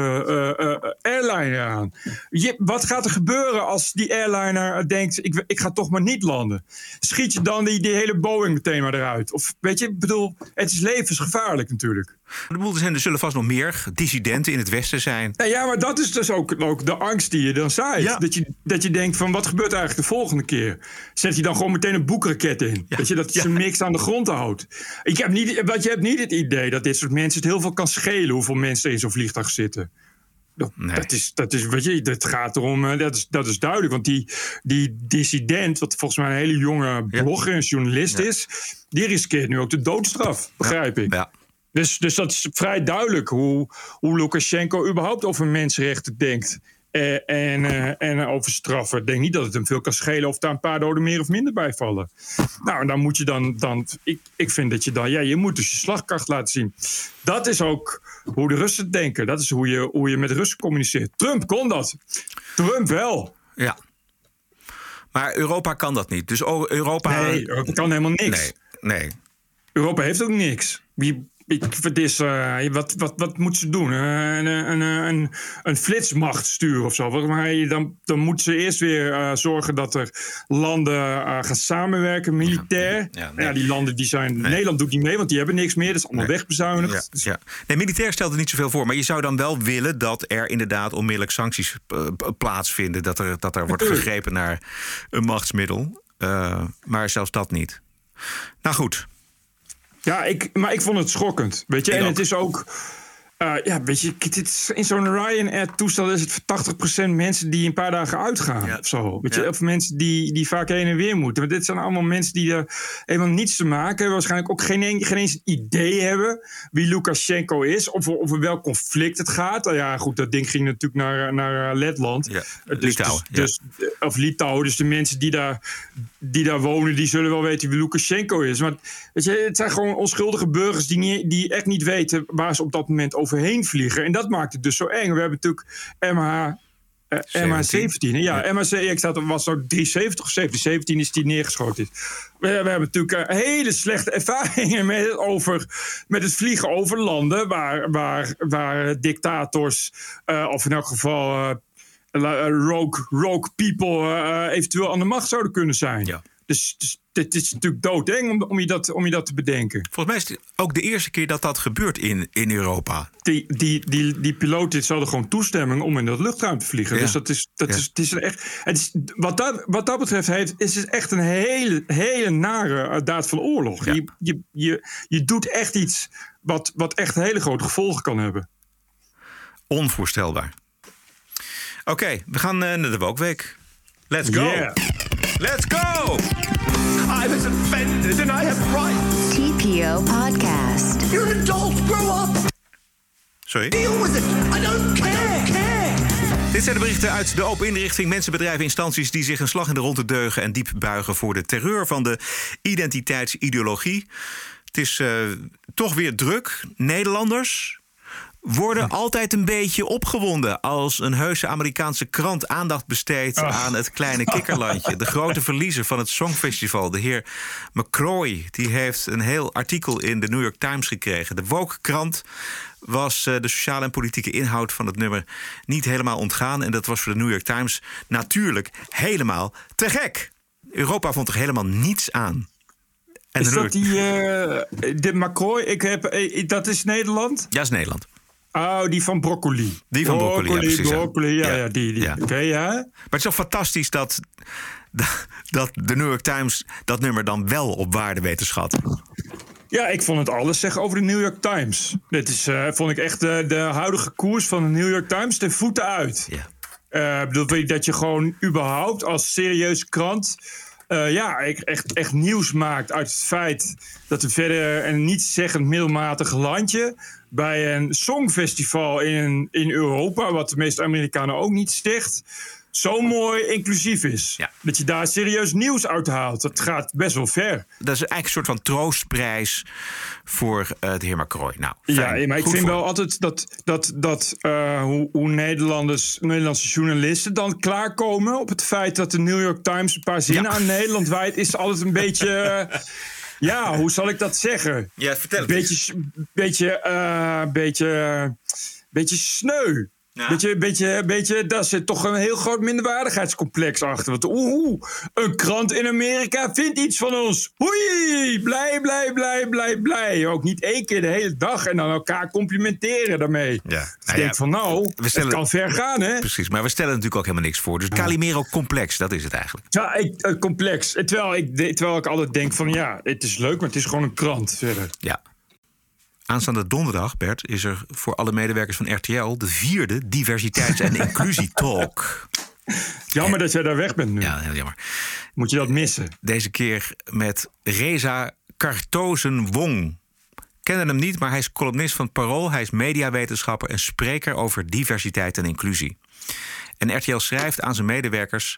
eh, eh, airliner aan. Je, wat gaat er gebeuren als die airliner denkt: ik, ik ga toch maar niet landen? Schiet je dan die, die hele Boeing meteen maar eruit? Of weet je, ik bedoel, het is levensgevaarlijk natuurlijk. Er er zullen vast nog meer dissidenten in het Westen zijn. Nou ja, maar dat is dus ook, ook de angst die je dan zaait. Ja. Dat, je, dat je denkt van, wat gebeurt de volgende keer? Zet je dan gewoon meteen een boekraket in? Dat je dat Ja. ze niks aan de grond houdt. Ik heb niet, want je hebt niet het idee dat dit soort mensen het heel veel kan schelen... hoeveel mensen in zo'n vliegtuig zitten. Dat, Nee. dat is, dat is, weet je, dat gaat erom, eh, dat is, dat is duidelijk. Want die, die dissident, wat volgens mij een hele jonge Ja. blogger en journalist is... die riskeert nu ook de doodstraf, begrijp ik. Ja. Dus, dus dat is vrij duidelijk hoe, hoe Lukashenko überhaupt over mensenrechten denkt. En, en, eh, en over straffen. Ik denk niet dat het hem veel kan schelen of daar een paar doden meer of minder bij vallen. Nou, en dan moet je dan. dan ik, ik vind dat je dan. Ja, je moet dus je slagkracht laten zien. Dat is ook hoe de Russen denken. Dat is hoe je, hoe je met Russen communiceert. Trump kon dat. Trump wel. Ja. Maar Europa kan dat niet. Dus Europa. Nee, Europa kan helemaal niks. Nee, nee. Europa heeft ook niks. Wie, ik, het is, eh, wat, wat, wat moet ze doen? Eh, Een, een, een, een flitsmacht sturen of zo. Mij, dan, dan moeten ze eerst weer eh, zorgen dat er landen eh, gaan samenwerken militair. Ja, die landen die zijn. Nederland doet niet mee, want die hebben niks meer. Dat is allemaal wegbezuinigd. Ja, ja. Nee, militair stelt er niet zoveel voor. Maar je zou dan wel willen dat er inderdaad onmiddellijk sancties eh, plaatsvinden. Dat er, dat er wordt gegrepen naar een machtsmiddel. Eh, maar zelfs dat niet. Nou goed. Ja, ik, maar ik vond het schokkend. Weet je, en ook. het is ook. Eh, ja, weet je, dit is, in zo'n Ryanair-toestel is het voor 80% mensen die een paar dagen uitgaan of zo. Weet je, Ja. of mensen die, die vaak heen en weer moeten. Want dit zijn allemaal mensen die er helemaal niets te maken hebben. Waarschijnlijk ook geen, een- geen eens een idee hebben wie Lukashenko is. Of over welk conflict het gaat. Nou ja, goed, dat ding ging natuurlijk naar, naar eh, Letland. Ja, Dus- Litouwen, Dus, dus, of Litouwen. Dus de mensen die daar, die daar wonen, die zullen wel weten wie Lukashenko is. Maar weet je, het zijn gewoon onschuldige burgers die, niet, die echt niet weten waar ze op dat moment overheen vliegen. En dat maakt het dus zo eng. We hebben natuurlijk MH. eh, MH17. Ja, MH17 ik zat, was zo 370 of 17. is die neergeschoten. We, we hebben natuurlijk eh, hele slechte ervaringen met, het over, met het vliegen over landen waar, waar, waar dictators, eh, of in elk geval rogue, rogue people, eventueel aan de macht zouden kunnen zijn. Dus, dus dit is natuurlijk doodeng om, om, je dat, om je dat te bedenken. Volgens mij is het ook de eerste keer dat dat gebeurt in, in Europa. Die, die, die, die piloot dit hadden gewoon toestemming om in dat luchtruim te vliegen. Ja. Dus dat is, dat Ja. is, het is echt. Het is, wat, dat, wat dat betreft heeft, is het echt een hele, hele nare eh, daad van oorlog. Je, je, je, je doet echt iets wat, wat echt hele grote gevolgen kan hebben. Onvoorstelbaar. Oké, we gaan eh, naar de Wokweek. Let's go. Yeah. Let's go! I was offended and I have rights. TPO Podcast. You're an adult. Grow up. Sorry? Deal with it. I don't care. care. Dit zijn de berichten uit de open inrichting. Mensen, bedrijven, instanties die zich een slag in de ronde deugen... en diep buigen voor de terreur van de identiteitsideologie. Het is eh, toch weer druk. Nederlanders worden altijd een beetje opgewonden... als een heuse Amerikaanse krant aandacht besteedt aan het kleine kikkerlandje. De grote verliezer van het Songfestival, de heer McCroy... die heeft een heel artikel in de New York Times gekregen. De Woke-krant was eh, de sociale en politieke inhoud van het nummer niet helemaal ontgaan. En dat was voor de New York Times natuurlijk helemaal te gek. Europa vond er helemaal niets aan. En is dat die. eh de Macroy? Ik heb, eh, dat is Nederland? Ja, is Nederland. Oh, die van broccoli. Die van broccoli, ja, precies, ja. broccoli, ja, Ja. ja, die. die. Ja. Oké, ja. Maar het is toch fantastisch dat, dat de New York Times dat nummer dan wel op waarde weet te schatten. Ja, ik vond het alles zeggen over de New York Times. Dit is, eh, vond ik echt eh, de huidige koers van de New York Times ten voeten uit. Eh, ik bedoel, dat je gewoon überhaupt als serieuze krant... eh, ja, echt, echt nieuws maakt uit het feit dat we verder een nietszeggend middelmatig landje... bij een songfestival in, in Europa, wat de meeste Amerikanen ook niet zegt... zo mooi inclusief is. Dat je daar serieus nieuws uit haalt. Dat gaat best wel ver. Dat is eigenlijk een soort van troostprijs voor eh, de heer Macroy. Nou, Ja, maar ik Goed vind voor wel altijd dat, dat, dat eh, hoe, hoe Nederlanders, Nederlandse journalisten dan klaarkomen op het feit dat de New York Times een paar zinnen aan Nederland wijdt, is altijd een beetje. Ja, hoe zal ik dat zeggen? Ja, vertel het beetje, beetje, eh, beetje, beetje sneu. Beetje, beetje, beetje, daar zit toch een heel groot minderwaardigheidscomplex achter. Want oeh, een krant in Amerika vindt iets van ons. Hoei, blij, blij, blij, blij, blij. Ook niet één keer de hele dag en dan elkaar complimenteren daarmee. Ja. Dus ik Nou denk ja, van nou, we stellen- het kan ver gaan hè. Precies, maar we stellen natuurlijk ook helemaal niks voor. Dus Calimero complex, dat is het eigenlijk. Ja, ik, eh, complex. Terwijl ik, terwijl ik altijd denk van ja, het is leuk, maar het is gewoon een krant verder. Ja. Aanstaande donderdag, Bert, is er voor alle medewerkers van RTL de vierde diversiteits- en inclusietalk. Jammer dat jij daar weg bent nu. Ja, heel jammer. Moet je dat missen? Deze keer met Reza Kartozen-Wong. Kennen hem niet, maar hij is columnist van Parool. Hij is mediawetenschapper en spreker over diversiteit en inclusie. En RTL schrijft aan zijn medewerkers.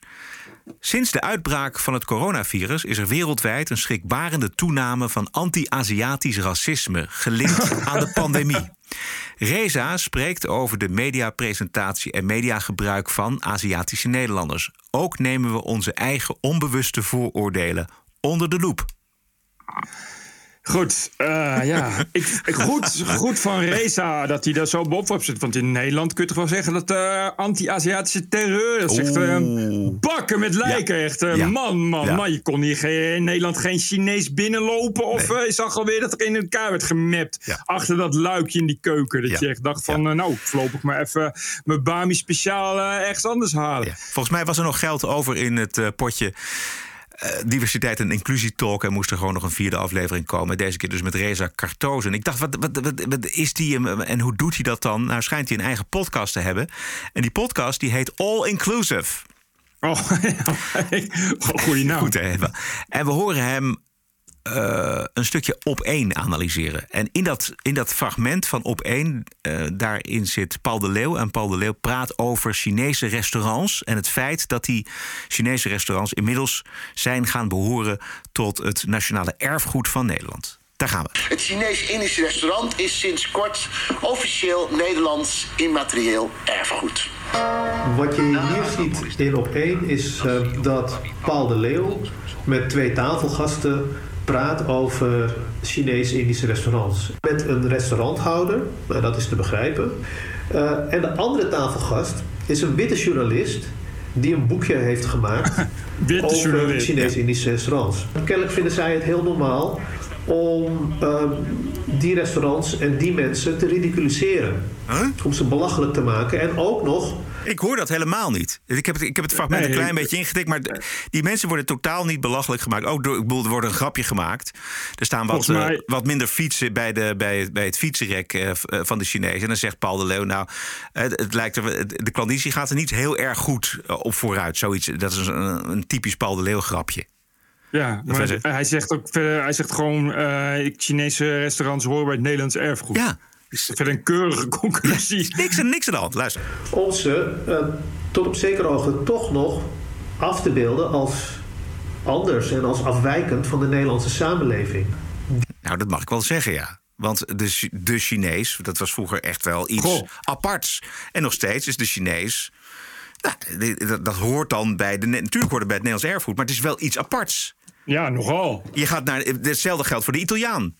Sinds de uitbraak van het coronavirus is er wereldwijd een schrikbarende toename van anti-Aziatisch racisme gelinkt aan de pandemie. Reza spreekt over de mediapresentatie en mediagebruik van Aziatische Nederlanders. Ook nemen we onze eigen onbewuste vooroordelen onder de loep. Goed, uh, ja. Ik, goed, goed van Reza dat hij daar zo bovenop zit. Want in Nederland kun je toch wel zeggen dat uh, anti-Aziatische terreur... dat echt uh, bakken met lijken. Ja. Echt, man, man, ja. man. Je kon hier geen, in Nederland geen Chinees binnenlopen... of nee. je zag alweer dat er in elkaar werd gemapt... achter dat luikje in die keuken. Dat je echt dacht van, nou, voorlopig maar even... mijn Bami speciaal ergens anders halen. Volgens mij was er nog geld over in het potje... Uh, diversiteit en inclusie talk. En moest er gewoon nog een vierde aflevering komen. Deze keer dus met Reza Kartozen. Ik dacht, wat, wat, wat, wat, is die en hoe doet hij dat dan? Nou, schijnt hij een eigen podcast te hebben. En die podcast die heet All Inclusive. Oh, goeie naam. Goed, hè? En we horen hem uh, een stukje op één analyseren. En in dat, in dat fragment van op één, uh, daarin zit Paul de Leeuw. En Paul de Leeuw praat over Chinese restaurants. En het feit dat die Chinese restaurants inmiddels zijn gaan behoren tot het nationale erfgoed van Nederland. Daar gaan we. Het Chinees-Indische restaurant is sinds kort officieel Nederlands immaterieel erfgoed. Wat je hier ziet in op één is uh, dat Paul de Leeuw met twee tafelgasten praat over Chinees-Indische restaurants. Met een restauranthouder, nou, dat is te begrijpen. Uh, en de andere tafelgast is een witte journalist die een boekje heeft gemaakt over Chinees-Indische restaurants. Kennelijk vinden zij het heel normaal om uh, die restaurants en die mensen te ridiculiseren. Huh? Om ze belachelijk te maken en ook nog ik hoor dat helemaal niet. Ik heb het, ik heb het fragment nee, een klein beetje ingetikt, maar die mensen worden totaal niet belachelijk gemaakt. Ook door, ik bedoel, er wordt een grapje gemaakt. Er staan wat, mij... uh, wat minder fietsen bij, de, bij, bij het fietsenrek uh, van de Chinezen. En dan zegt Paul de Leeuw, nou, het, het lijkt er, de klanditie gaat er niet heel erg goed op vooruit. Zoiets, dat is een, een typisch Paul de Leeuw grapje. Ja, maar hij zegt ook verder, hij zegt gewoon, uh, Chinese restaurants horen bij het Nederlands erfgoed. Ja. Verder een keurige conclusie. niks, en niks aan de hand, luister. Om ze uh, tot op zekere hoogte toch nog af te beelden als anders en als afwijkend van de Nederlandse samenleving. Nou, dat mag ik wel zeggen, ja. Want de, de Chinees, dat was vroeger echt wel iets Goh. aparts. En nog steeds is de Chinees. Nou, dat, dat, hoort dan bij de. Natuurlijk hoort het bij het Nederlands erfgoed, maar het is wel iets aparts. Ja, nogal. Je gaat naar. Hetzelfde geldt voor de Italiaan.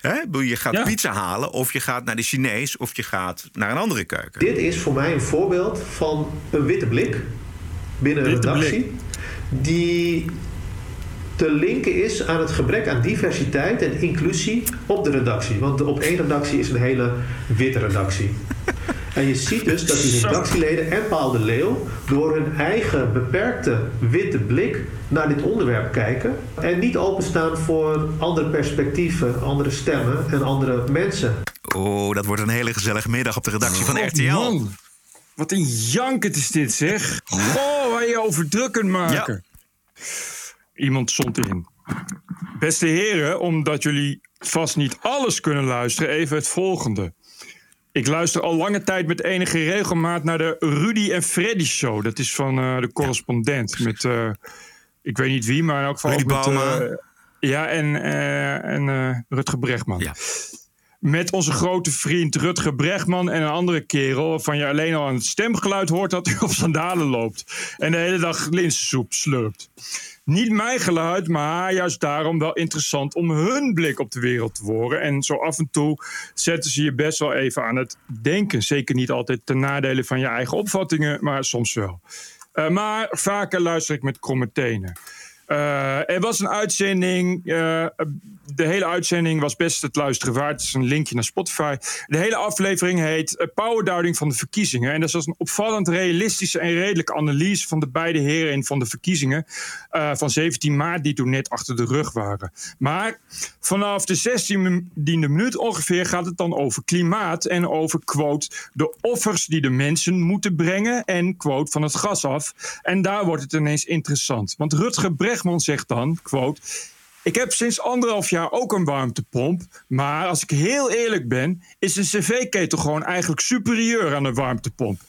He? Je gaat ja. pizza halen, of je gaat naar de Chinees, of je gaat naar een andere keuken. Dit is voor mij een voorbeeld van een witte blik binnen een redactie. Blik. Die te linken is aan het gebrek aan diversiteit en inclusie op de redactie. Want de op één redactie is een hele witte redactie. En je ziet dus dat die redactieleden en Paul de Leeuw door hun eigen beperkte witte blik naar dit onderwerp kijken. En niet openstaan voor andere perspectieven, andere stemmen en andere mensen. Oh, dat wordt een hele gezellige middag op de redactie van oh, RTL. Man. Wat een jankend is dit, zeg. Oh, waar je over druk kunt maken. Ja. Iemand stond erin. Beste heren, omdat jullie vast niet alles kunnen luisteren, even het volgende. Ik luister al lange tijd met enige regelmaat naar de Rudy en Freddy show. Dat is van uh, de correspondent. Ja, met, uh, ik weet niet wie, maar in elk geval Rudy met... Uh, ja, en, en Rutger Bregman. Ja. Met onze grote vriend Rutger Bregman en een andere kerel... waarvan je alleen al aan het stemgeluid hoort dat hij op sandalen loopt. En de hele dag linzensoep slurpt. Niet mijn geluid, maar juist daarom wel interessant om hun blik op de wereld te horen. En zo af en toe zetten ze je best wel even aan het denken. Zeker niet altijd ten nadele van je eigen opvattingen, maar soms wel. Uh, maar vaker luister ik met kromme tenen. Uh, er was een uitzending. Uh, de hele uitzending was best het luisteren waard. Het is een linkje naar Spotify. De hele aflevering heet Powerduiding van de verkiezingen. En dat is een opvallend realistische en redelijke analyse van de beide heren van de verkiezingen uh, van 17 maart, die toen net achter de rug waren. Maar vanaf de 16e minuut ongeveer gaat het dan over klimaat en over, quote, de offers die de mensen moeten brengen en, quote, van het gas af. En daar wordt het ineens interessant. Want Rutger Bregman zegt dan, quote, ik heb sinds anderhalf jaar ook een warmtepomp. Maar als ik heel eerlijk ben, is een cv-ketel gewoon eigenlijk superieur aan een warmtepomp.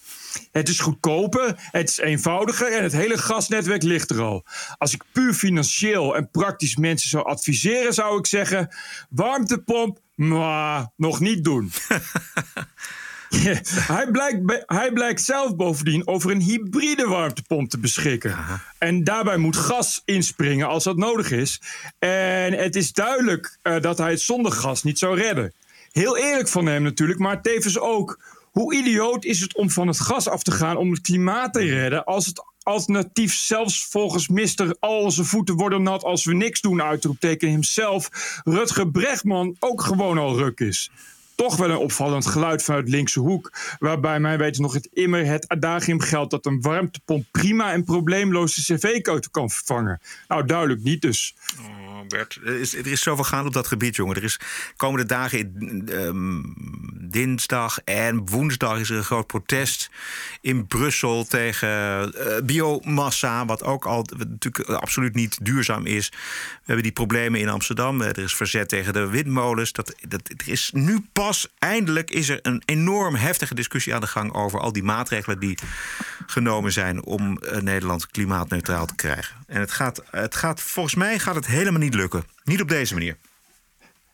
Het is goedkoper, het is eenvoudiger en het hele gasnetwerk ligt er al. Als ik puur financieel en praktisch mensen zou adviseren, zou ik zeggen: warmtepomp, maar nog niet doen. hij, blijkt, hij blijkt zelf bovendien over een hybride warmtepomp te beschikken. En daarbij moet gas inspringen als dat nodig is. En het is duidelijk uh, dat hij het zonder gas niet zou redden. Heel eerlijk van hem natuurlijk, maar tevens ook. Hoe idioot is het om van het gas af te gaan om het klimaat te redden als het alternatief zelfs volgens Mister al onze voeten worden nat als we niks doen uitroepteken hemzelf Rutger Brechtman ook gewoon al ruk is toch wel een opvallend geluid vanuit linkse hoek. Waarbij mij weten nog het immer het adagium geldt dat een warmtepomp prima en probleemloos de cv-keutel kan vervangen. Nou, duidelijk niet dus. Oh. Bert. Er is, er is zoveel gaan op dat gebied, jongen. Er is komende dagen, um, dinsdag en woensdag, is er een groot protest in Brussel tegen uh, biomassa. Wat ook al natuurlijk absoluut niet duurzaam is. We hebben die problemen in Amsterdam. Er is verzet tegen de windmolens. Dat, dat, er is nu pas, eindelijk, is er een enorm heftige discussie aan de gang over al die maatregelen die genomen zijn om uh, Nederland klimaatneutraal te krijgen. En het gaat, het gaat, volgens mij gaat het helemaal niet lukken. Niet op deze manier.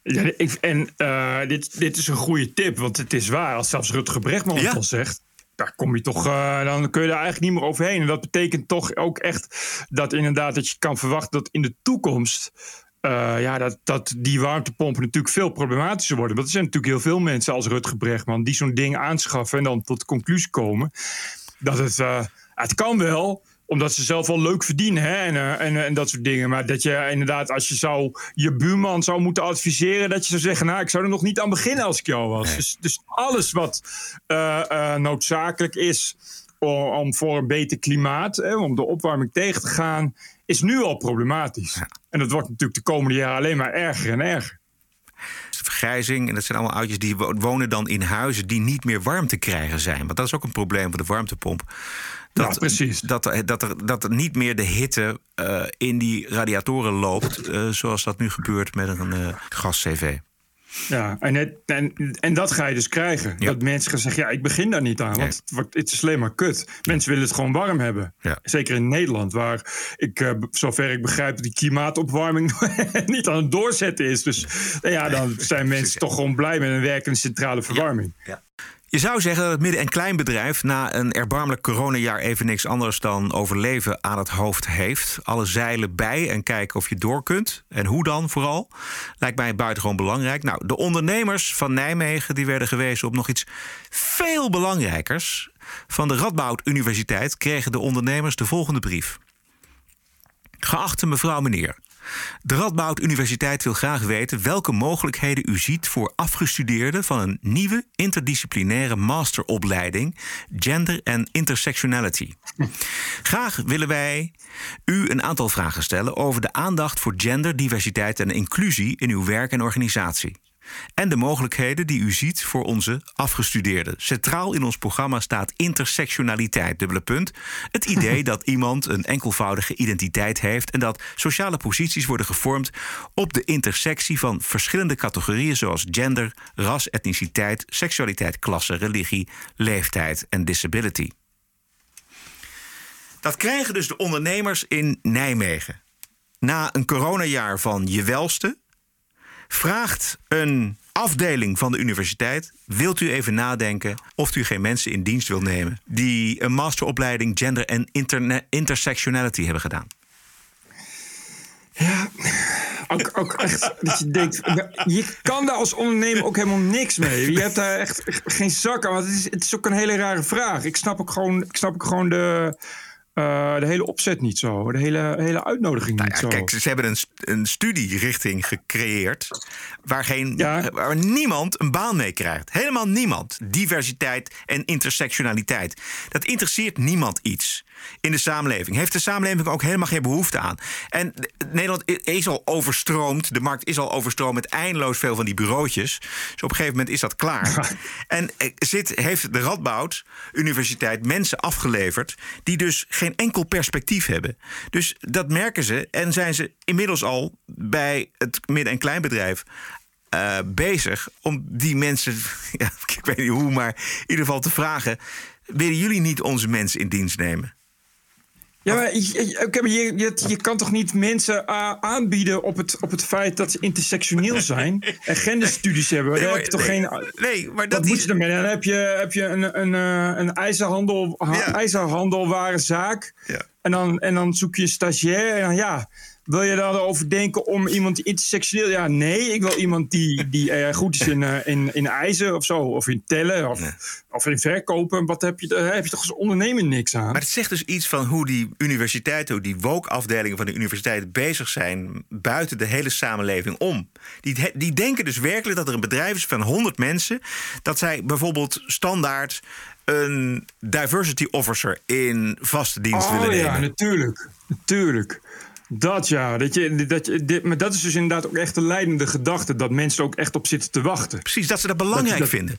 Ja, ik, en uh, dit, dit is een goede tip, want het is waar. Als zelfs Rutger Brechtman het al zegt, daar kom je toch, uh, dan kun je daar eigenlijk niet meer overheen. En dat betekent toch ook echt dat inderdaad dat je kan verwachten dat in de toekomst. Uh, ja, dat, dat die warmtepompen natuurlijk veel problematischer worden. Want er zijn natuurlijk heel veel mensen als Rutger Brechtman die zo'n ding aanschaffen en dan tot de conclusie komen dat het, het kan wel, omdat ze zelf wel leuk verdienen hè? En, uh, en, en, dat soort dingen. Maar dat je inderdaad, als je zou, je buurman zou moeten adviseren, dat je zou zeggen: Nou, ik zou er nog niet aan beginnen als ik jou was. Dus, dus, alles wat noodzakelijk is om, om, voor een beter klimaat, hè, om de opwarming tegen te gaan, is nu al problematisch. Ja. En dat wordt natuurlijk de komende jaren alleen maar erger en erger vergrijzing. En dat zijn allemaal oudjes die wonen dan in huizen die niet meer warm te krijgen zijn. Want dat is ook een probleem voor de warmtepomp. Dat, ja, precies. Dat, dat, er, dat er niet meer de hitte uh, in die radiatoren loopt, uh, zoals dat nu gebeurt met een uh, gas-CV. Ja, en, het, en, en dat ga je dus krijgen. Ja. Dat mensen gaan zeggen, ja, ik begin daar niet aan. Want het, wordt, het is alleen maar kut. Mensen willen het gewoon warm hebben. Ja. Zeker in Nederland, waar ik, uh, zover ik begrijp... die klimaatopwarming niet aan het doorzetten is. Dus nou ja, dan zijn mensen toch gewoon blij met een werkende centrale verwarming. Ja. Je zou zeggen dat het midden- en kleinbedrijf na een erbarmelijk coronajaar even niks anders dan overleven aan het hoofd heeft. Alle zeilen bij en kijken of je door kunt. En hoe dan vooral? Lijkt mij buitengewoon belangrijk. Nou, de ondernemers van Nijmegen die werden gewezen op nog iets veel belangrijkers. Van de Radboud Universiteit kregen de ondernemers de volgende brief. Geachte mevrouw, meneer. De Radboud Universiteit wil graag weten welke mogelijkheden u ziet voor afgestudeerden van een nieuwe interdisciplinaire masteropleiding Gender en Intersectionality. Graag willen wij u een aantal vragen stellen over de aandacht voor gender, diversiteit en inclusie in uw werk en organisatie en de mogelijkheden die u ziet voor onze afgestudeerden. Centraal in ons programma staat intersectionaliteit, dubbele punt. Het idee dat iemand een enkelvoudige identiteit heeft en dat sociale posities worden gevormd op de intersectie van verschillende categorieën zoals gender, ras, etniciteit, seksualiteit, klasse, religie, leeftijd en disability. Dat krijgen dus de ondernemers in Nijmegen. Na een coronajaar van je welste, vraagt een afdeling van de universiteit: wilt u even nadenken of u geen mensen in dienst wil nemen die een masteropleiding gender en intersectionality hebben gedaan? Ja, ook, echt dat je denkt, je kan daar als ondernemer ook helemaal niks mee. Je hebt daar echt geen zak aan. Want het is, het is ook een hele rare vraag. Ik snap ook gewoon, ik snap ook gewoon de, de hele opzet niet zo. De hele, hele uitnodiging nou niet zo. Kijk, ze hebben een, een studierichting gecreëerd... Waar, geen, ja. waar niemand een baan mee krijgt. Helemaal niemand. Diversiteit en intersectionaliteit. Dat interesseert niemand iets in de samenleving. Heeft de samenleving ook helemaal geen behoefte aan. En Nederland is al overstroomd. De markt is al overstroomd met eindeloos veel van die bureautjes. Dus op een gegeven moment is dat klaar. en zit, heeft de Radboud Universiteit mensen afgeleverd... die dus geen enkel perspectief hebben. Dus dat merken ze en zijn ze inmiddels al bij het midden- en kleinbedrijf uh, bezig om die mensen, ja, ik weet niet hoe, maar in ieder geval te vragen: willen jullie niet onze mensen in dienst nemen? Ja, maar je, je, je, kan toch niet mensen uh, aanbieden op het, op het feit dat ze intersectioneel zijn en genderstudies hebben? Nee, maar- heb je toch nee, geen. nee, maar dat Wat moet je ermee? Dan heb je, heb je een, een, eh, een ijzerhandel, ha- ijzerhandelwarenzaak. En, dan, en dan zoek je een stagiair. En dan, ja, wil je daarover denken om iemand intersectioneel? Ja, nee, ik wil iemand die, die eh, goed is in, eh, in, in ijzer of zo. Of in tellen of, of in verkopen. Wat heb je, daar heb je toch als ondernemer niks aan? Maar het zegt dus iets van hoe die universiteiten, hoe die woke-afdelingen van de universiteit bezig zijn buiten de hele samenleving om. Die, die denken dus werkelijk dat er een bedrijf is van 100 mensen, dat zij bijvoorbeeld standaard een diversity officer in vaste dienst oh, willen ja, nemen. natuurlijk. Natuurlijk. Dat ja, dat je, dat je, dit, maar dat is dus inderdaad ook echt de leidende gedachte. Dat mensen ook echt op zitten te wachten. Precies, dat ze dat belangrijk vinden.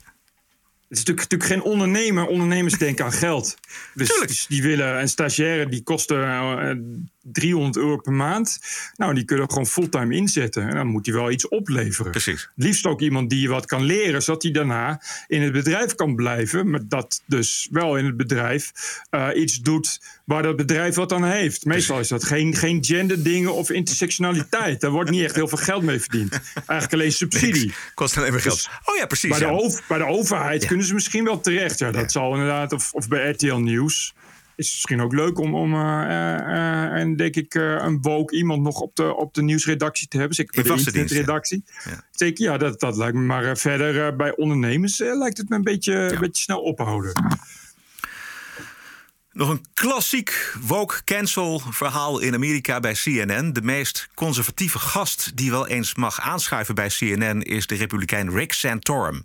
Het is natuurlijk, natuurlijk geen ondernemer. Ondernemers denken aan geld. Dus, dus die willen een stagiaire die kosten eh, 300 euro per maand. Nou, die kunnen gewoon fulltime inzetten. En dan moet hij wel iets opleveren. Precies. Liefst ook iemand die je wat kan leren, zodat hij daarna in het bedrijf kan blijven. Maar dat dus wel in het bedrijf eh, iets doet waar dat bedrijf wat aan heeft. Meestal is dat geen, geen genderdingen of intersectionaliteit. Daar wordt niet echt heel veel geld mee verdiend. Eigenlijk alleen subsidie. Kost alleen maar geld. oh ja, precies. Bij, ja. de, bij de overheid kunnen ze misschien wel terecht. Ja, dat zal inderdaad. Of, of bij RTL Nieuws. Is misschien ook leuk om, om eh, eh, eh, en denk ik, een woke iemand nog op de, op de nieuwsredactie te hebben. Zeker bij In de dienst, ja. internetredactie. Zeker, ja, dat, dat lijkt me. Maar verder bij ondernemers lijkt het me een beetje, een beetje snel ophouden. Nog een klassiek woke cancel verhaal in Amerika bij CNN. De meest conservatieve gast die wel eens mag aanschuiven bij CNN is de republikein Rick Santorum.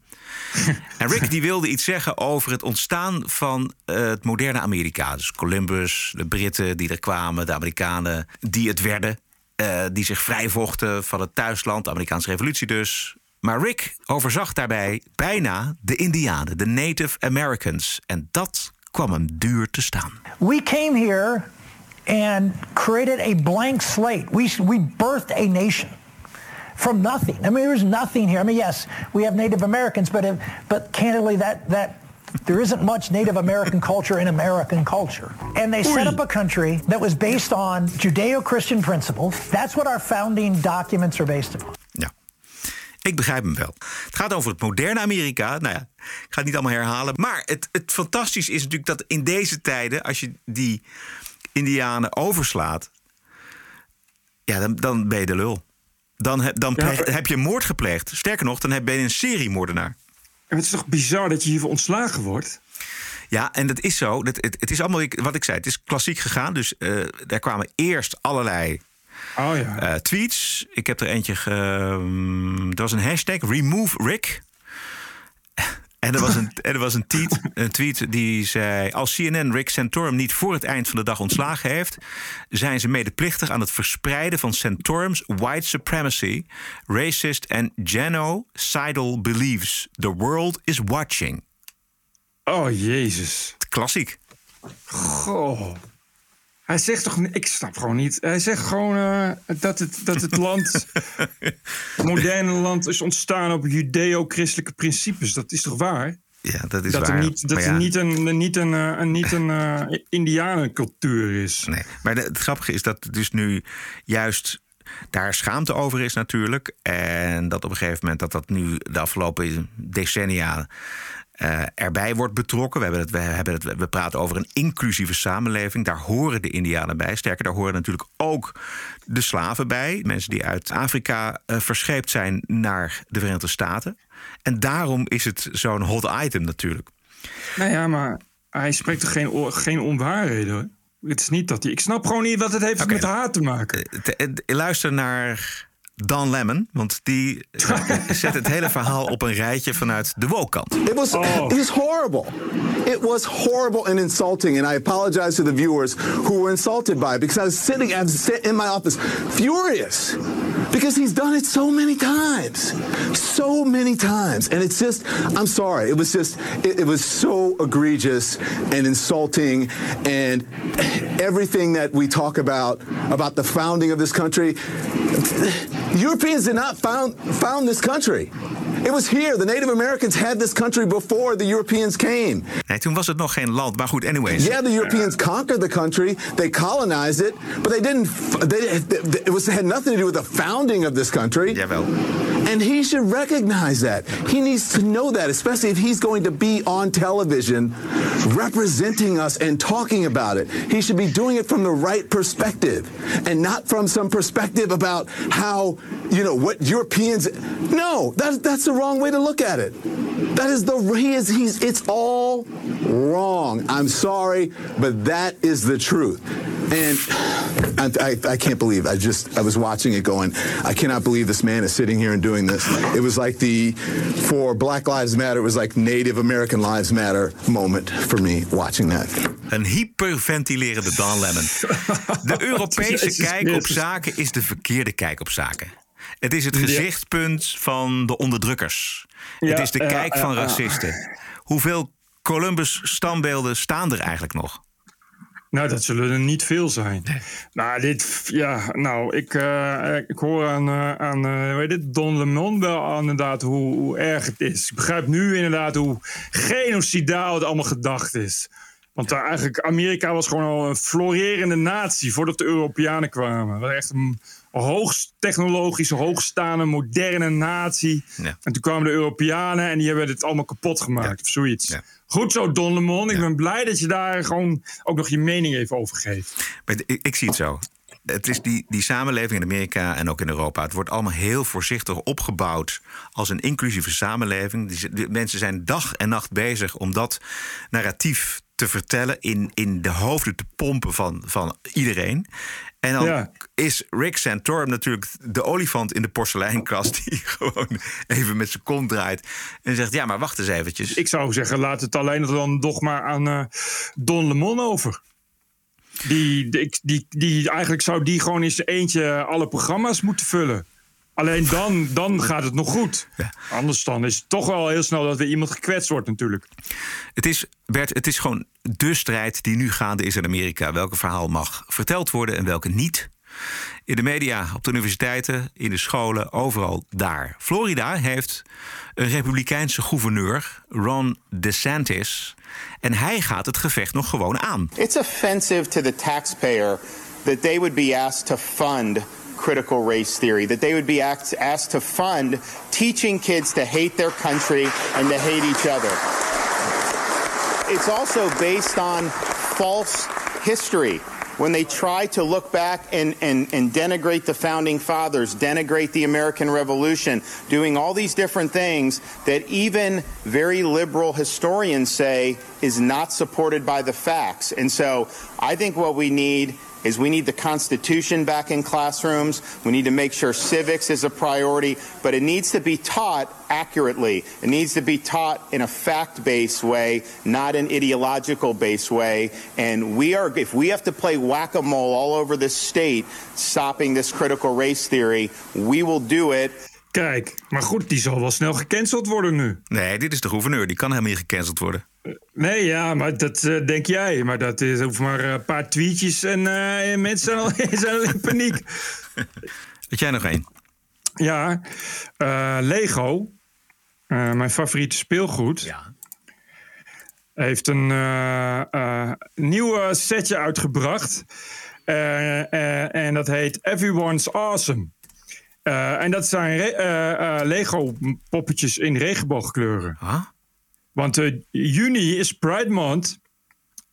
en Rick die wilde iets zeggen over het ontstaan van eh, het moderne Amerika. Dus Columbus, de Britten die er kwamen, de Amerikanen die het werden. eh, die zich vrijvochten van het thuisland, de Amerikaanse revolutie dus. Maar Rick overzag daarbij bijna de Indianen, de Native Americans. En dat kwam hem duur te staan. We came here and created a blank slate. We, we birthed a nation from nothing. I mean, there's nothing here. I mean, yes, we have Native Americans, but, if, but candidly, that, that there isn't much Native American culture in American culture. And they set up a country that was based on Judeo-Christian principles. That's what our founding documents are based upon. Ik begrijp hem wel. Het gaat over het moderne Amerika. Nou ja, ik ga het niet allemaal herhalen. Maar het, het fantastisch is natuurlijk dat in deze tijden, als je die Indianen overslaat, ja, dan, dan ben je de lul. Dan, heb, dan Ja, pleeg- heb je moord gepleegd. Sterker nog, dan heb- ben je een seriemoordenaar. En het is toch bizar dat je hiervoor ontslagen wordt? Ja, en dat is zo. Dat, het, het is allemaal, wat ik zei, het is klassiek gegaan. Dus eh daar kwamen eerst allerlei Oh ja. eh, tweets. Ik heb er eentje. Ge, er was een hashtag Remove Rick. En er was een, en er was een, tweet, een tweet die zei... als CNN Rick Santorum niet voor het eind van de dag ontslagen heeft... zijn ze medeplichtig aan het verspreiden van Santorum's white supremacy... racist en genocidal beliefs. The world is watching. Oh, jezus. Klassiek. Goh. Hij zegt toch... Ik snap gewoon niet. Hij zegt gewoon eh, dat, het, dat het land... het moderne land is ontstaan op judeo-christelijke principes. Dat is toch waar? Ja, dat is dat waar. Er niet, dat er ja. niet een, niet een, eh, een, niet een eh, indianencultuur is. Nee, maar de- het grappige is dat dus nu juist daar schaamte over is natuurlijk. En dat op een gegeven moment dat dat nu de afgelopen decennia erbij wordt betrokken. We, hebben het, we, hebben het, we praten over een inclusieve samenleving. Daar horen de Indianen bij. Sterker, daar horen natuurlijk ook de slaven bij. Mensen die uit Afrika eh, verscheept zijn naar de Verenigde Staten. En daarom is het zo'n hot item natuurlijk. Nou ja, maar hij spreekt toch geen, geen onwaarheden hoor? Het is niet dat hij. Ik snap gewoon niet wat het heeft met haar te maken. Te- eh, Luister naar Dan Lemon, want die zet het hele verhaal op een rijtje vanuit de woke-kant. It was it was horrible. It was horrible and insulting, and I apologize to the viewers who were insulted by it because I was sitting, I was sit in my office furious because he's done it so many times, so many times, and it's just I'm sorry. It was just it, it was so egregious and insulting, and everything that we talk about about the founding of this country. Europeans did not found found this country. It was here. The Native Americans had this country before the Europeans came. Nee, toen was het nog geen land. Maar goed, anyways. Yeah, the Europeans conquered the country. They colonized it, but they didn't. They, it was had nothing to do with the founding of this country. Jawel. And he should recognize that. He needs to know that, especially if he's going to be on television representing us and talking about it. He should be doing it from the right perspective and not from some perspective about how, you know, what Europeans. No, that, that's the wrong way to look at it. That is the he is he's it's all wrong. I'm sorry, but that is the truth. And I, I, I, can't believe I just I was watching it going. I cannot believe this man is sitting here and doing this. It was like the for Black Lives Matter. It was like Native American Lives Matter moment for me watching that. Een hyperventilerende Don Lemon. De Europese kijk op zaken is de verkeerde kijk op zaken. Het is het gezichtspunt van de onderdrukkers. het is de kijk van racisten. Hoeveel Columbus-standbeelden staan er eigenlijk nog? Nou, dat zullen er niet veel zijn. Nou, dit, ja, nou, ik, uh, ik hoor aan, uh, aan uh, weet het, Don Lemon wel inderdaad hoe, hoe erg het is. Ik begrijp nu inderdaad hoe genocidaal het allemaal gedacht is. Want daar eigenlijk, Amerika was gewoon al een florerende natie voordat de Europeanen kwamen. Echt een hoogst technologische, hoogstaande, moderne natie. Ja. En toen kwamen de Europeanen en die hebben het allemaal kapot gemaakt of zoiets. Goed zo, Don Lemon. Ik ben blij dat je daar gewoon ook nog je mening even over geeft. Ik, ik zie het zo. Het is die, die samenleving in Amerika en ook in Europa. Het wordt allemaal heel voorzichtig opgebouwd als een inclusieve samenleving. Die, die mensen zijn dag en nacht bezig om dat narratief te vertellen, in, in de hoofden te pompen van, van iedereen. En dan is Rick Santorum natuurlijk de olifant in de porseleinkast... die gewoon even met zijn kont draait en zegt... ja, maar wacht eens eventjes. Ik zou zeggen, laat het alleen dan toch maar aan uh, Don Lemon over. Die, die, die, die, eigenlijk zou die gewoon zijn eentje alle programma's moeten vullen. Alleen dan, dan gaat het nog goed. Ja. Anders dan is het toch wel heel snel dat weer iemand gekwetst wordt natuurlijk. Het is, Bert, het is gewoon de strijd die nu gaande is in Amerika. Welke verhaal mag verteld worden en welke niet. In de media, op de universiteiten, in de scholen, overal daar. Florida heeft een republikeinse gouverneur, Ron DeSantis. En hij gaat het gevecht nog gewoon aan. It's offensive to the taxpayer that they would be asked to fund critical race theory, that they would be asked to fund teaching kids to hate their country and to hate each other. It's also based on false history. When they try to look back and, and, and denigrate the founding fathers, denigrate the American Revolution, doing all these different things that even very liberal historians say is not supported by the facts. And so I think what we need is we need the Constitution back in classrooms. We need to make sure civics is a priority, but it needs to be taught accurately. It needs to be taught in a fact-based way, not an ideological-based way. And we are, if we have to play whack-a-mole all over this state, stopping this critical race theory, we will do it. Kijk, maar goed, die zal wel snel gecanceld worden nu. Nee, dit is de gouverneur. Die kan helemaal niet gecanceld worden. Nee, ja, maar dat uh, denk jij. Maar dat is ook maar een paar tweetjes en uh, mensen zijn al, zijn al in paniek. Weet jij nog één? Ja, uh, Lego, mijn favoriete speelgoed, ja. heeft een nieuw setje uitgebracht. en dat heet Everyone's Awesome. en dat zijn Lego-poppetjes in regenboogkleuren. Huh? Want uh, juni is Pride Month.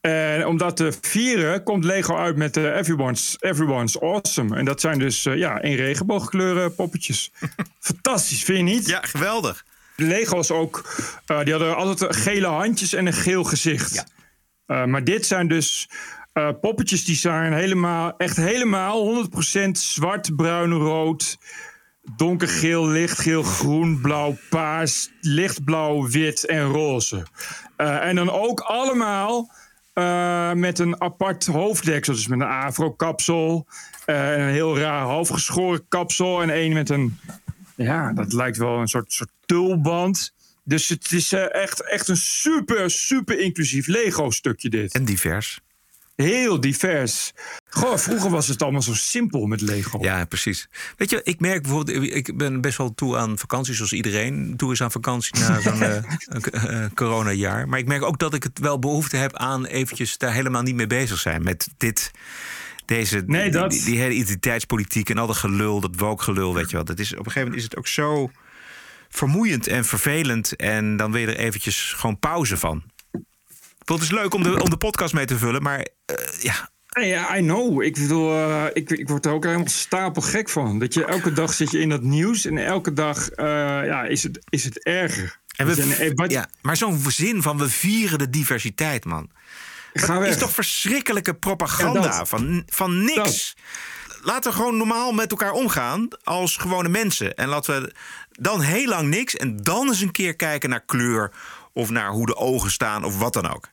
En om dat te vieren komt Lego uit met uh, Everyone's, Everyone's Awesome. En dat zijn dus uh, ja, in regenboogkleuren poppetjes. Fantastisch, vind je niet? Ja, geweldig. De Lego's ook, die hadden altijd gele handjes en een geel gezicht. Ja. maar dit zijn dus poppetjes die zijn helemaal, echt helemaal 100% zwart, bruin, rood donkergeel, lichtgeel, groen, blauw, paars, lichtblauw, wit en roze. Uh, en dan ook allemaal uh, met een apart hoofddeksel. Dus met een afro-kapsel, uh, een heel raar halfgeschoren kapsel... en één met een, ja, dat lijkt wel een soort, soort tulband... Dus het is echt, echt een super, super inclusief Lego-stukje dit. En divers. Heel divers. Goh, vroeger was het allemaal zo simpel met Lego. Ja, precies. Weet je, ik merk bijvoorbeeld, ik ben best wel toe aan vakantie, zoals iedereen toe is aan vakantie na zo'n uh, uh, coronajaar. Maar ik merk ook dat ik het wel behoefte heb aan eventjes daar helemaal niet mee bezig zijn met dit. Deze, nee, dat... die, die, hele identiteitspolitiek en al dat gelul, dat woke-gelul, weet je wel. Dat is, op een gegeven moment is het ook zo vermoeiend en vervelend. En dan wil je er eventjes gewoon pauze van. Het is leuk om de, om de podcast mee te vullen, maar uh, ja, ja, I know. Ik bedoel, uh, ik, ik word er ook helemaal stapelgek van. Dat je elke dag zit je in dat nieuws en elke dag uh, ja, is, het, is het erger. En we, wat... ja, maar zo'n zin van we vieren de diversiteit, man. Dat is toch verschrikkelijke propaganda van, van niks. Dat. Laten we gewoon normaal met elkaar omgaan als gewone mensen. En laten we dan heel lang niks en dan eens een keer kijken naar kleur of naar hoe de ogen staan of wat dan ook.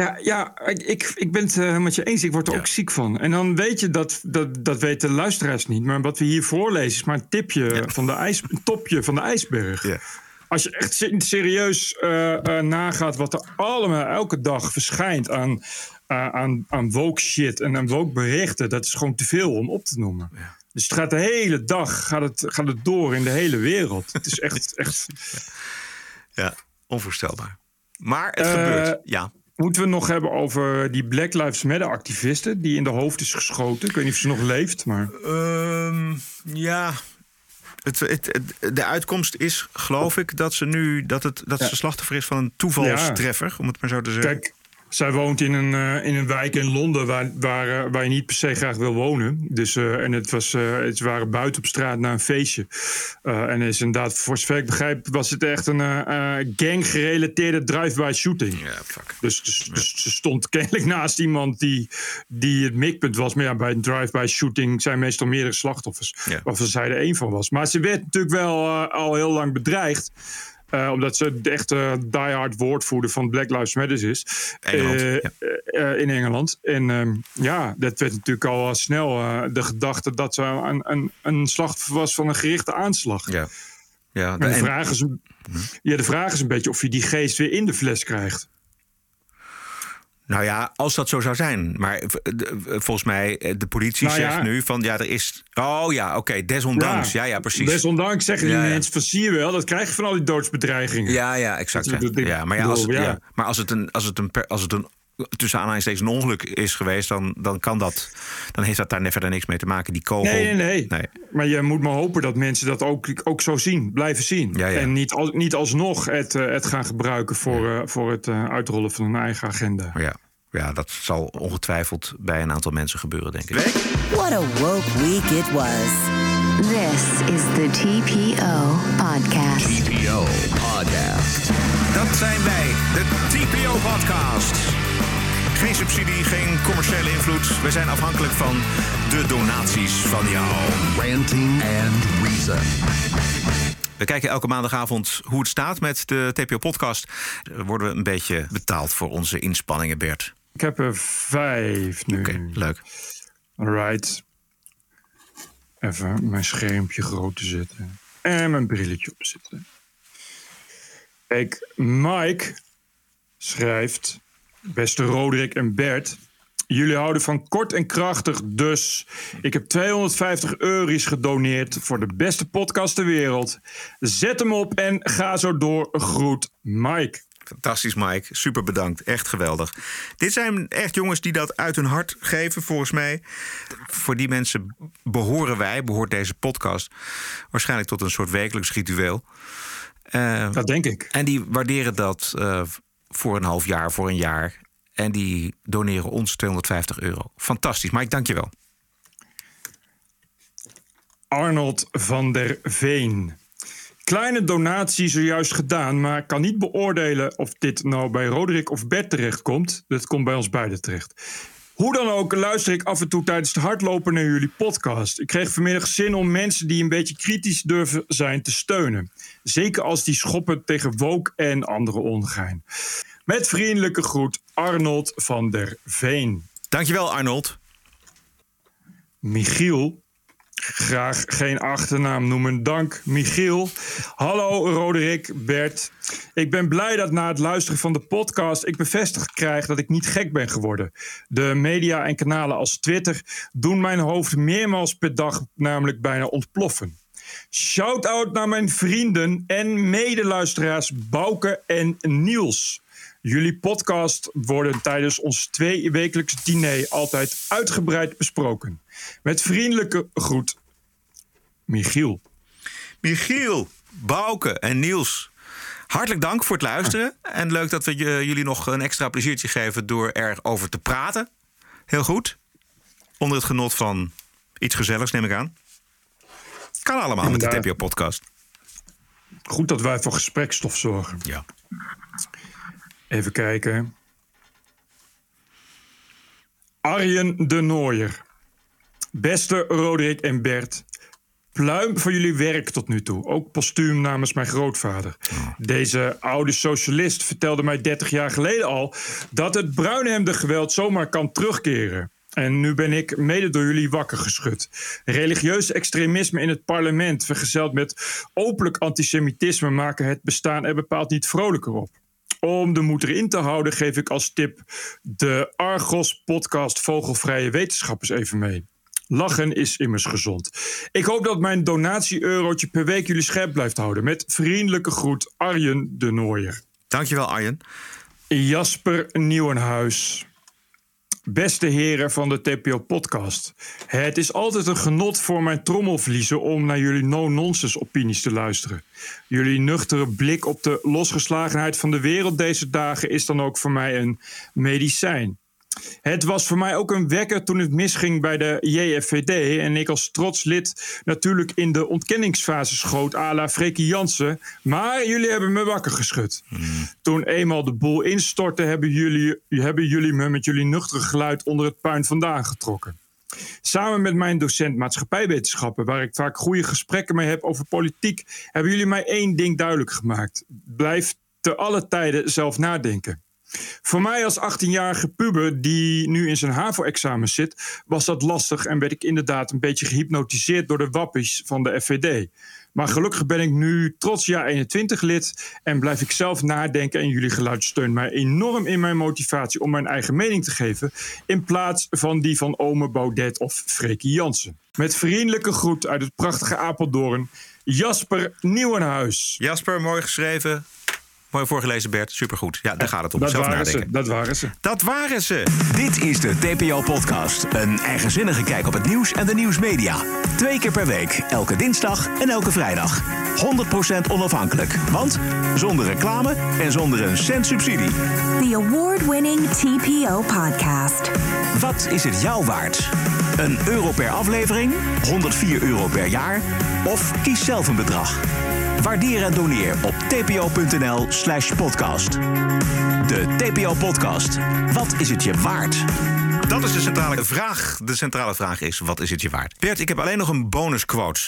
Ja, ja ik, ik ben het uh, met je eens. Ik word er ook ziek van. En dan weet je dat, dat, dat weten de luisteraars niet. Maar wat we hier voorlezen is maar een tipje ja. van de ijs, een topje van de ijsberg. Ja. Als je echt serieus uh, uh, nagaat wat er allemaal elke dag verschijnt aan, aan, aan woke shit en aan woke berichten, dat is gewoon te veel om op te noemen. Dus het gaat de hele dag gaat het, gaat het door in de hele wereld. Het is echt. echt... Ja, onvoorstelbaar. Maar het gebeurt, ja. Moeten we het nog hebben over die Black Lives Matter activisten die in de hoofd is geschoten? Ik weet niet of ze nog leeft, maar. Um, ja. Het, het, het, de uitkomst is, geloof ik, dat ze nu dat, het, dat ja. ze slachtoffer is van een toevalstreffer, om het maar zo te zeggen. Kijk, zij woont in een, uh, in een wijk in Londen waar, waar, uh, waar je niet per se graag wil wonen. Dus, uh, en het, was, het waren buiten op straat naar een feestje. en is inderdaad, voor zover ik begrijp, was het echt een gang-gerelateerde drive-by shooting. Ja, fuck. Dus, dus, ja. dus, ze stond kennelijk naast iemand die, die het mikpunt was. Maar ja, bij een drive-by shooting zijn meestal meerdere slachtoffers. Ja. Waarvan zij er één van was. Maar ze werd natuurlijk wel al heel lang bedreigd. Uh, omdat ze de echte diehard woordvoerder van Black Lives Matter is. Engeland, uh, ja. uh, in Engeland. En um, ja, dat werd natuurlijk al snel de gedachte dat ze een, een, een slachtoffer was van een gerichte aanslag. Ja. Ja, de, en de, vraag is, ja, de vraag is een beetje of je die geest weer in de fles krijgt. Nou ja, als dat zo zou zijn. Maar volgens mij, de politie nou zegt ja. nu van ja, er is. Oh ja, oké, okay, desondanks. Ja. ja, ja, precies. Desondanks zeggen die Ja, mensen van zie je wel, dat krijg je van al die doodsbedreigingen. Ja, ja, exact. Dat- Ja. dat- Ja, maar, ja, als, maar als het een, als het een, als het een tussen aanhalingstekens een ongeluk is geweest, dan, dan kan dat. Dan heeft dat daar verder niks mee te maken. Die kogel. Nee, nee, nee, Nee. Maar je moet maar hopen dat mensen dat ook, ook zo zien, blijven zien. Ja, ja. En niet, al, niet alsnog het, eh, het gaan gebruiken voor, eh, voor het eh, uitrollen van hun eigen agenda. Ja. ja, dat zal ongetwijfeld bij een aantal mensen gebeuren, denk ik. What a woke week it was. This is the TPO podcast. TPO podcast. Dat zijn wij, de TPO-podcast. Geen subsidie, geen commerciële invloed. We zijn afhankelijk van de donaties van jou. Ranting and Reason. We kijken elke maandagavond hoe het staat met de TPO-podcast. Worden we een beetje betaald voor onze inspanningen, Bert. Ik heb er vijf nu. Oké, leuk. Alright. Even mijn schermpje groot te zetten. En mijn brilletje opzetten. Kijk, Mike schrijft... Beste Roderick en Bert... Jullie houden van kort en krachtig, dus ik heb 250 euro's gedoneerd voor de beste podcast ter wereld. Zet hem op en ga zo door. Groet, Mike. Fantastisch, Mike. Super bedankt. Echt geweldig. Dit zijn echt jongens die dat uit hun hart geven, volgens mij. Voor die mensen behoren wij, behoort deze podcast... waarschijnlijk tot een soort wekelijks ritueel. Eh, Dat denk ik. En die waarderen dat eh, voor een half jaar, voor een jaar. En die doneren ons 250 euro. Fantastisch. Mike, dank je wel. Arnold van der Veen. Kleine donatie zojuist gedaan, maar kan niet beoordelen of dit nou bij Roderick of Bert terechtkomt. Dat komt bij ons beiden terecht. Hoe dan ook luister ik af en toe tijdens het hardlopen naar jullie podcast. Ik kreeg vanmiddag zin om mensen die een beetje kritisch durven zijn te steunen. Zeker als die schoppen tegen woke en andere ongein. Met vriendelijke groet Arnold van der Veen. Dankjewel, Arnold. Michiel Graag geen achternaam noemen. Dank, Michiel. Hallo, Roderick, Bert. Ik ben blij dat na het luisteren van de podcast ik bevestigd krijg dat ik niet gek ben geworden. De media en kanalen als Twitter doen mijn hoofd meermaals per dag namelijk bijna ontploffen. Shout-out naar mijn vrienden en medeluisteraars Bouke en Niels. Jullie podcast worden tijdens ons tweewekelijks diner altijd uitgebreid besproken. Met vriendelijke groet, Michiel. Michiel, Bouke en Niels. Hartelijk dank voor het luisteren. En leuk dat we jullie nog een extra pleziertje geven door erover te praten. Heel goed. Onder het genot van iets gezelligs, neem ik aan. Kan allemaal met de TPO-podcast. Goed dat wij voor gesprekstof zorgen. Ja. Even kijken. Arjen de Nooier. Beste Roderick en Bert. Pluim voor jullie werk tot nu toe. Ook postuum namens mijn grootvader. Deze oude socialist vertelde mij 30 jaar geleden al dat het bruinhemde geweld zomaar kan terugkeren. En nu ben ik mede door jullie wakker geschud. Religieus extremisme in het parlement, vergezeld met openlijk antisemitisme, maken het bestaan er bepaald niet vrolijker op. Om de moed erin te houden, geef ik als tip de Argos-podcast Vogelvrije Wetenschappers even mee. Lachen is immers gezond. Ik hoop dat mijn donatie-eurotje per week jullie scherp blijft houden. Met vriendelijke groet, Arjen de Nooier. Dankjewel, Arjen. Jasper Nieuwenhuis. Beste heren van de TPO-podcast. Het is altijd een genot voor mijn trommelvliezen om naar jullie no-nonsense opinies te luisteren. Jullie nuchtere blik op de losgeslagenheid van de wereld deze dagen is dan ook voor mij een medicijn. Het was voor mij ook een wekker toen het misging bij de JFVD. En ik als trots lid natuurlijk in de ontkenningsfase schoot à la Freekie Jansen. Maar jullie hebben me wakker geschud. Toen eenmaal de boel instortte, hebben jullie, hebben jullie me met jullie nuchtere geluid onder het puin vandaan getrokken. Samen met mijn docent maatschappijwetenschappen, waar ik vaak goede gesprekken mee heb over politiek, hebben jullie mij één ding duidelijk gemaakt. Blijf te alle tijden zelf nadenken. Voor mij als 18-jarige puber die nu in zijn HAVO-examen zit, was dat lastig en werd ik inderdaad een beetje gehypnotiseerd door de wappies van de FVD. Maar gelukkig ben ik nu trots jaar 21 lid en blijf ik zelf nadenken. En jullie geluid steunt mij enorm in mijn motivatie om mijn eigen mening te geven. In plaats van die van Ome Baudet of Freekie Jansen. Met vriendelijke groet uit het prachtige Apeldoorn, Jasper Nieuwenhuis. Jasper, mooi geschreven. Mooi voorgelezen, Bert. Supergoed. Ja, daar gaat het om. Dat Zelf waren nadenken. ze. Dat waren ze. Dat waren ze. Dit is de TPO-podcast. Een eigenzinnige kijk op het nieuws en de nieuwsmedia. Twee keer per week, elke dinsdag en elke vrijdag. 100% onafhankelijk. Want zonder reclame en zonder een cent subsidie. The award-winning TPO podcast. Wat is het jou waard? Een euro per aflevering? 104 euro per jaar? Of kies zelf een bedrag? Waardeer en doneer op tpo.nl slash podcast. De TPO-podcast. Wat is het je waard? Dat is de centrale vraag. De centrale vraag is: wat is het je waard? Bert, ik heb alleen nog een bonusquote.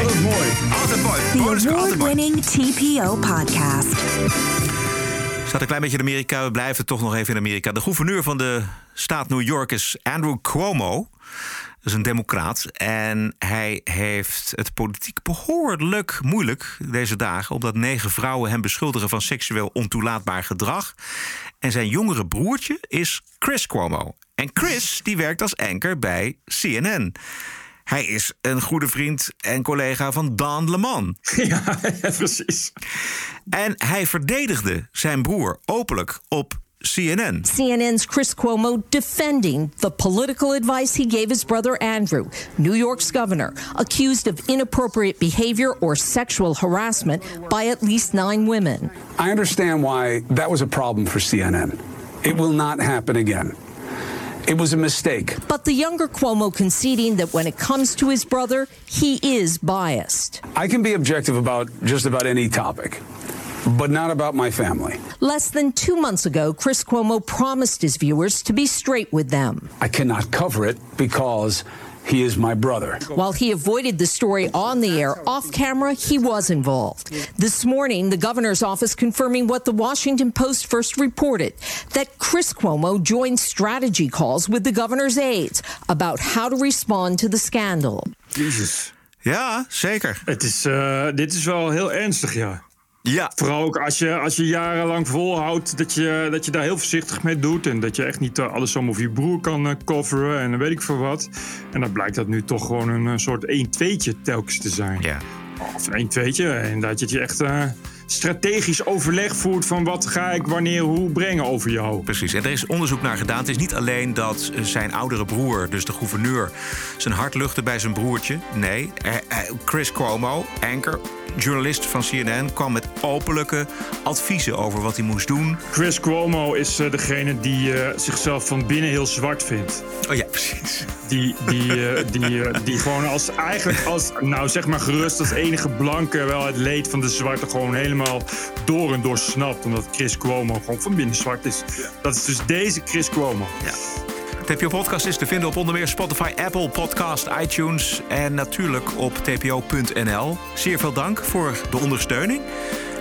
Altijd mooi. Altijd mooi. The Bonus, altijd mooi. award-winning TPO podcast. Staat een klein beetje in Amerika. We blijven toch nog even in Amerika. De gouverneur van de staat New York is Andrew Cuomo. Dat is een democraat. En hij heeft het politiek behoorlijk moeilijk deze dagen... omdat negen vrouwen hem beschuldigen van seksueel ontoelaatbaar gedrag. En zijn jongere broertje is Chris Cuomo. En Chris die werkt als anker bij CNN. Hij is een goede vriend en collega van Dan Leman. Ja, precies. En hij verdedigde zijn broer openlijk op CNN. CNN's Chris Cuomo defending the political advice he gave his brother Andrew, New York's governor, accused of inappropriate behavior or sexual harassment by at least nine women. I understand why that was a problem for CNN. It will not happen again. It was a mistake. But the younger Cuomo conceding that when it comes to his brother, he is biased. I can be objective about just about any topic, but not about my family. Less than two months ago, Chris Cuomo promised his viewers to be straight with them. I cannot cover it because he is my brother. While he avoided the story on the air, off camera, he was involved. This morning, the governor's office confirming what the Washington Post first reported that Chris Cuomo joined strategy calls with the governor's aides about how to respond to the scandal. Jezus. Ja, zeker. Het is, eh, dit is wel heel ernstig, ja. Ja. Vooral ook als je, als je jarenlang volhoudt dat je, dat je daar heel voorzichtig mee doet. En dat je echt niet eh, alles zomaar voor je broer kan eh, coveren en dan weet ik veel wat. En dan blijkt dat nu toch gewoon een soort 1-2'tje telkens te zijn. Ja. Of een 1-2'tje. En dat je echt eh, strategisch overleg voert van wat ga ik wanneer hoe brengen over jou. Precies, en er is onderzoek naar gedaan. Het is niet alleen dat zijn oudere broer, dus de gouverneur, zijn hart luchtte bij zijn broertje. Nee, Chris Cuomo, anchor, journalist van CNN, kwam met openlijke adviezen over wat hij moest doen. Chris Cuomo is eh, degene die eh, zichzelf van binnen heel zwart vindt. Oh ja, precies. Die, die, eh, die, die gewoon als eigenlijk als, nou zeg maar gerust als enige blanke wel het leed van de zwarte gewoon helemaal door en door snapt. Omdat Chris Cuomo gewoon van binnen zwart is. Dat is dus deze Chris Cuomo. Ja. TPO Podcast is te vinden op onder meer Spotify, Apple Podcast, iTunes en natuurlijk op tpo.nl. Zeer veel dank voor de ondersteuning.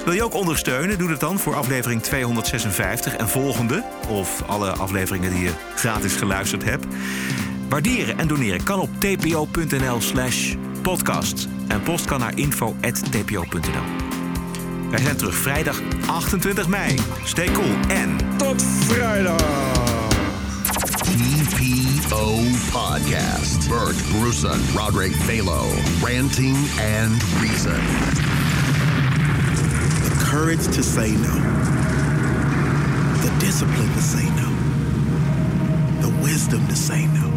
Wil je ook ondersteunen? Doe dat dan voor aflevering 256 en volgende. Of alle afleveringen die je gratis geluisterd hebt. Waarderen en doneren kan op tpo.nl slash podcast. En post kan naar info.tpo.nl. Wij zijn terug vrijdag 28 mei. Stay cool en... Tot vrijdag! TPO Podcast. Bert Bruson, Roderick Balo, Ranting and Reason. The courage to say no. The discipline to say no. The wisdom to say no.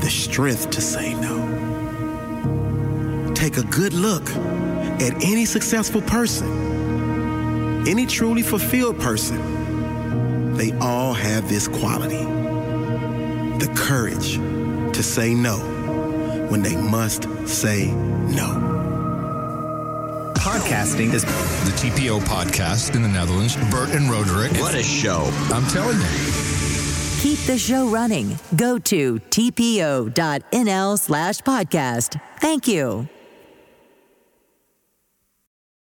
The strength to say no. Take a good look at any successful person, any truly fulfilled person. They all have this quality the courage to say no when they must say no. Podcasting is the TPO podcast in the Netherlands. Bert and Roderick. What a show. I'm telling you. Keep the show running. Go to tpo.nl slash podcast. Thank you.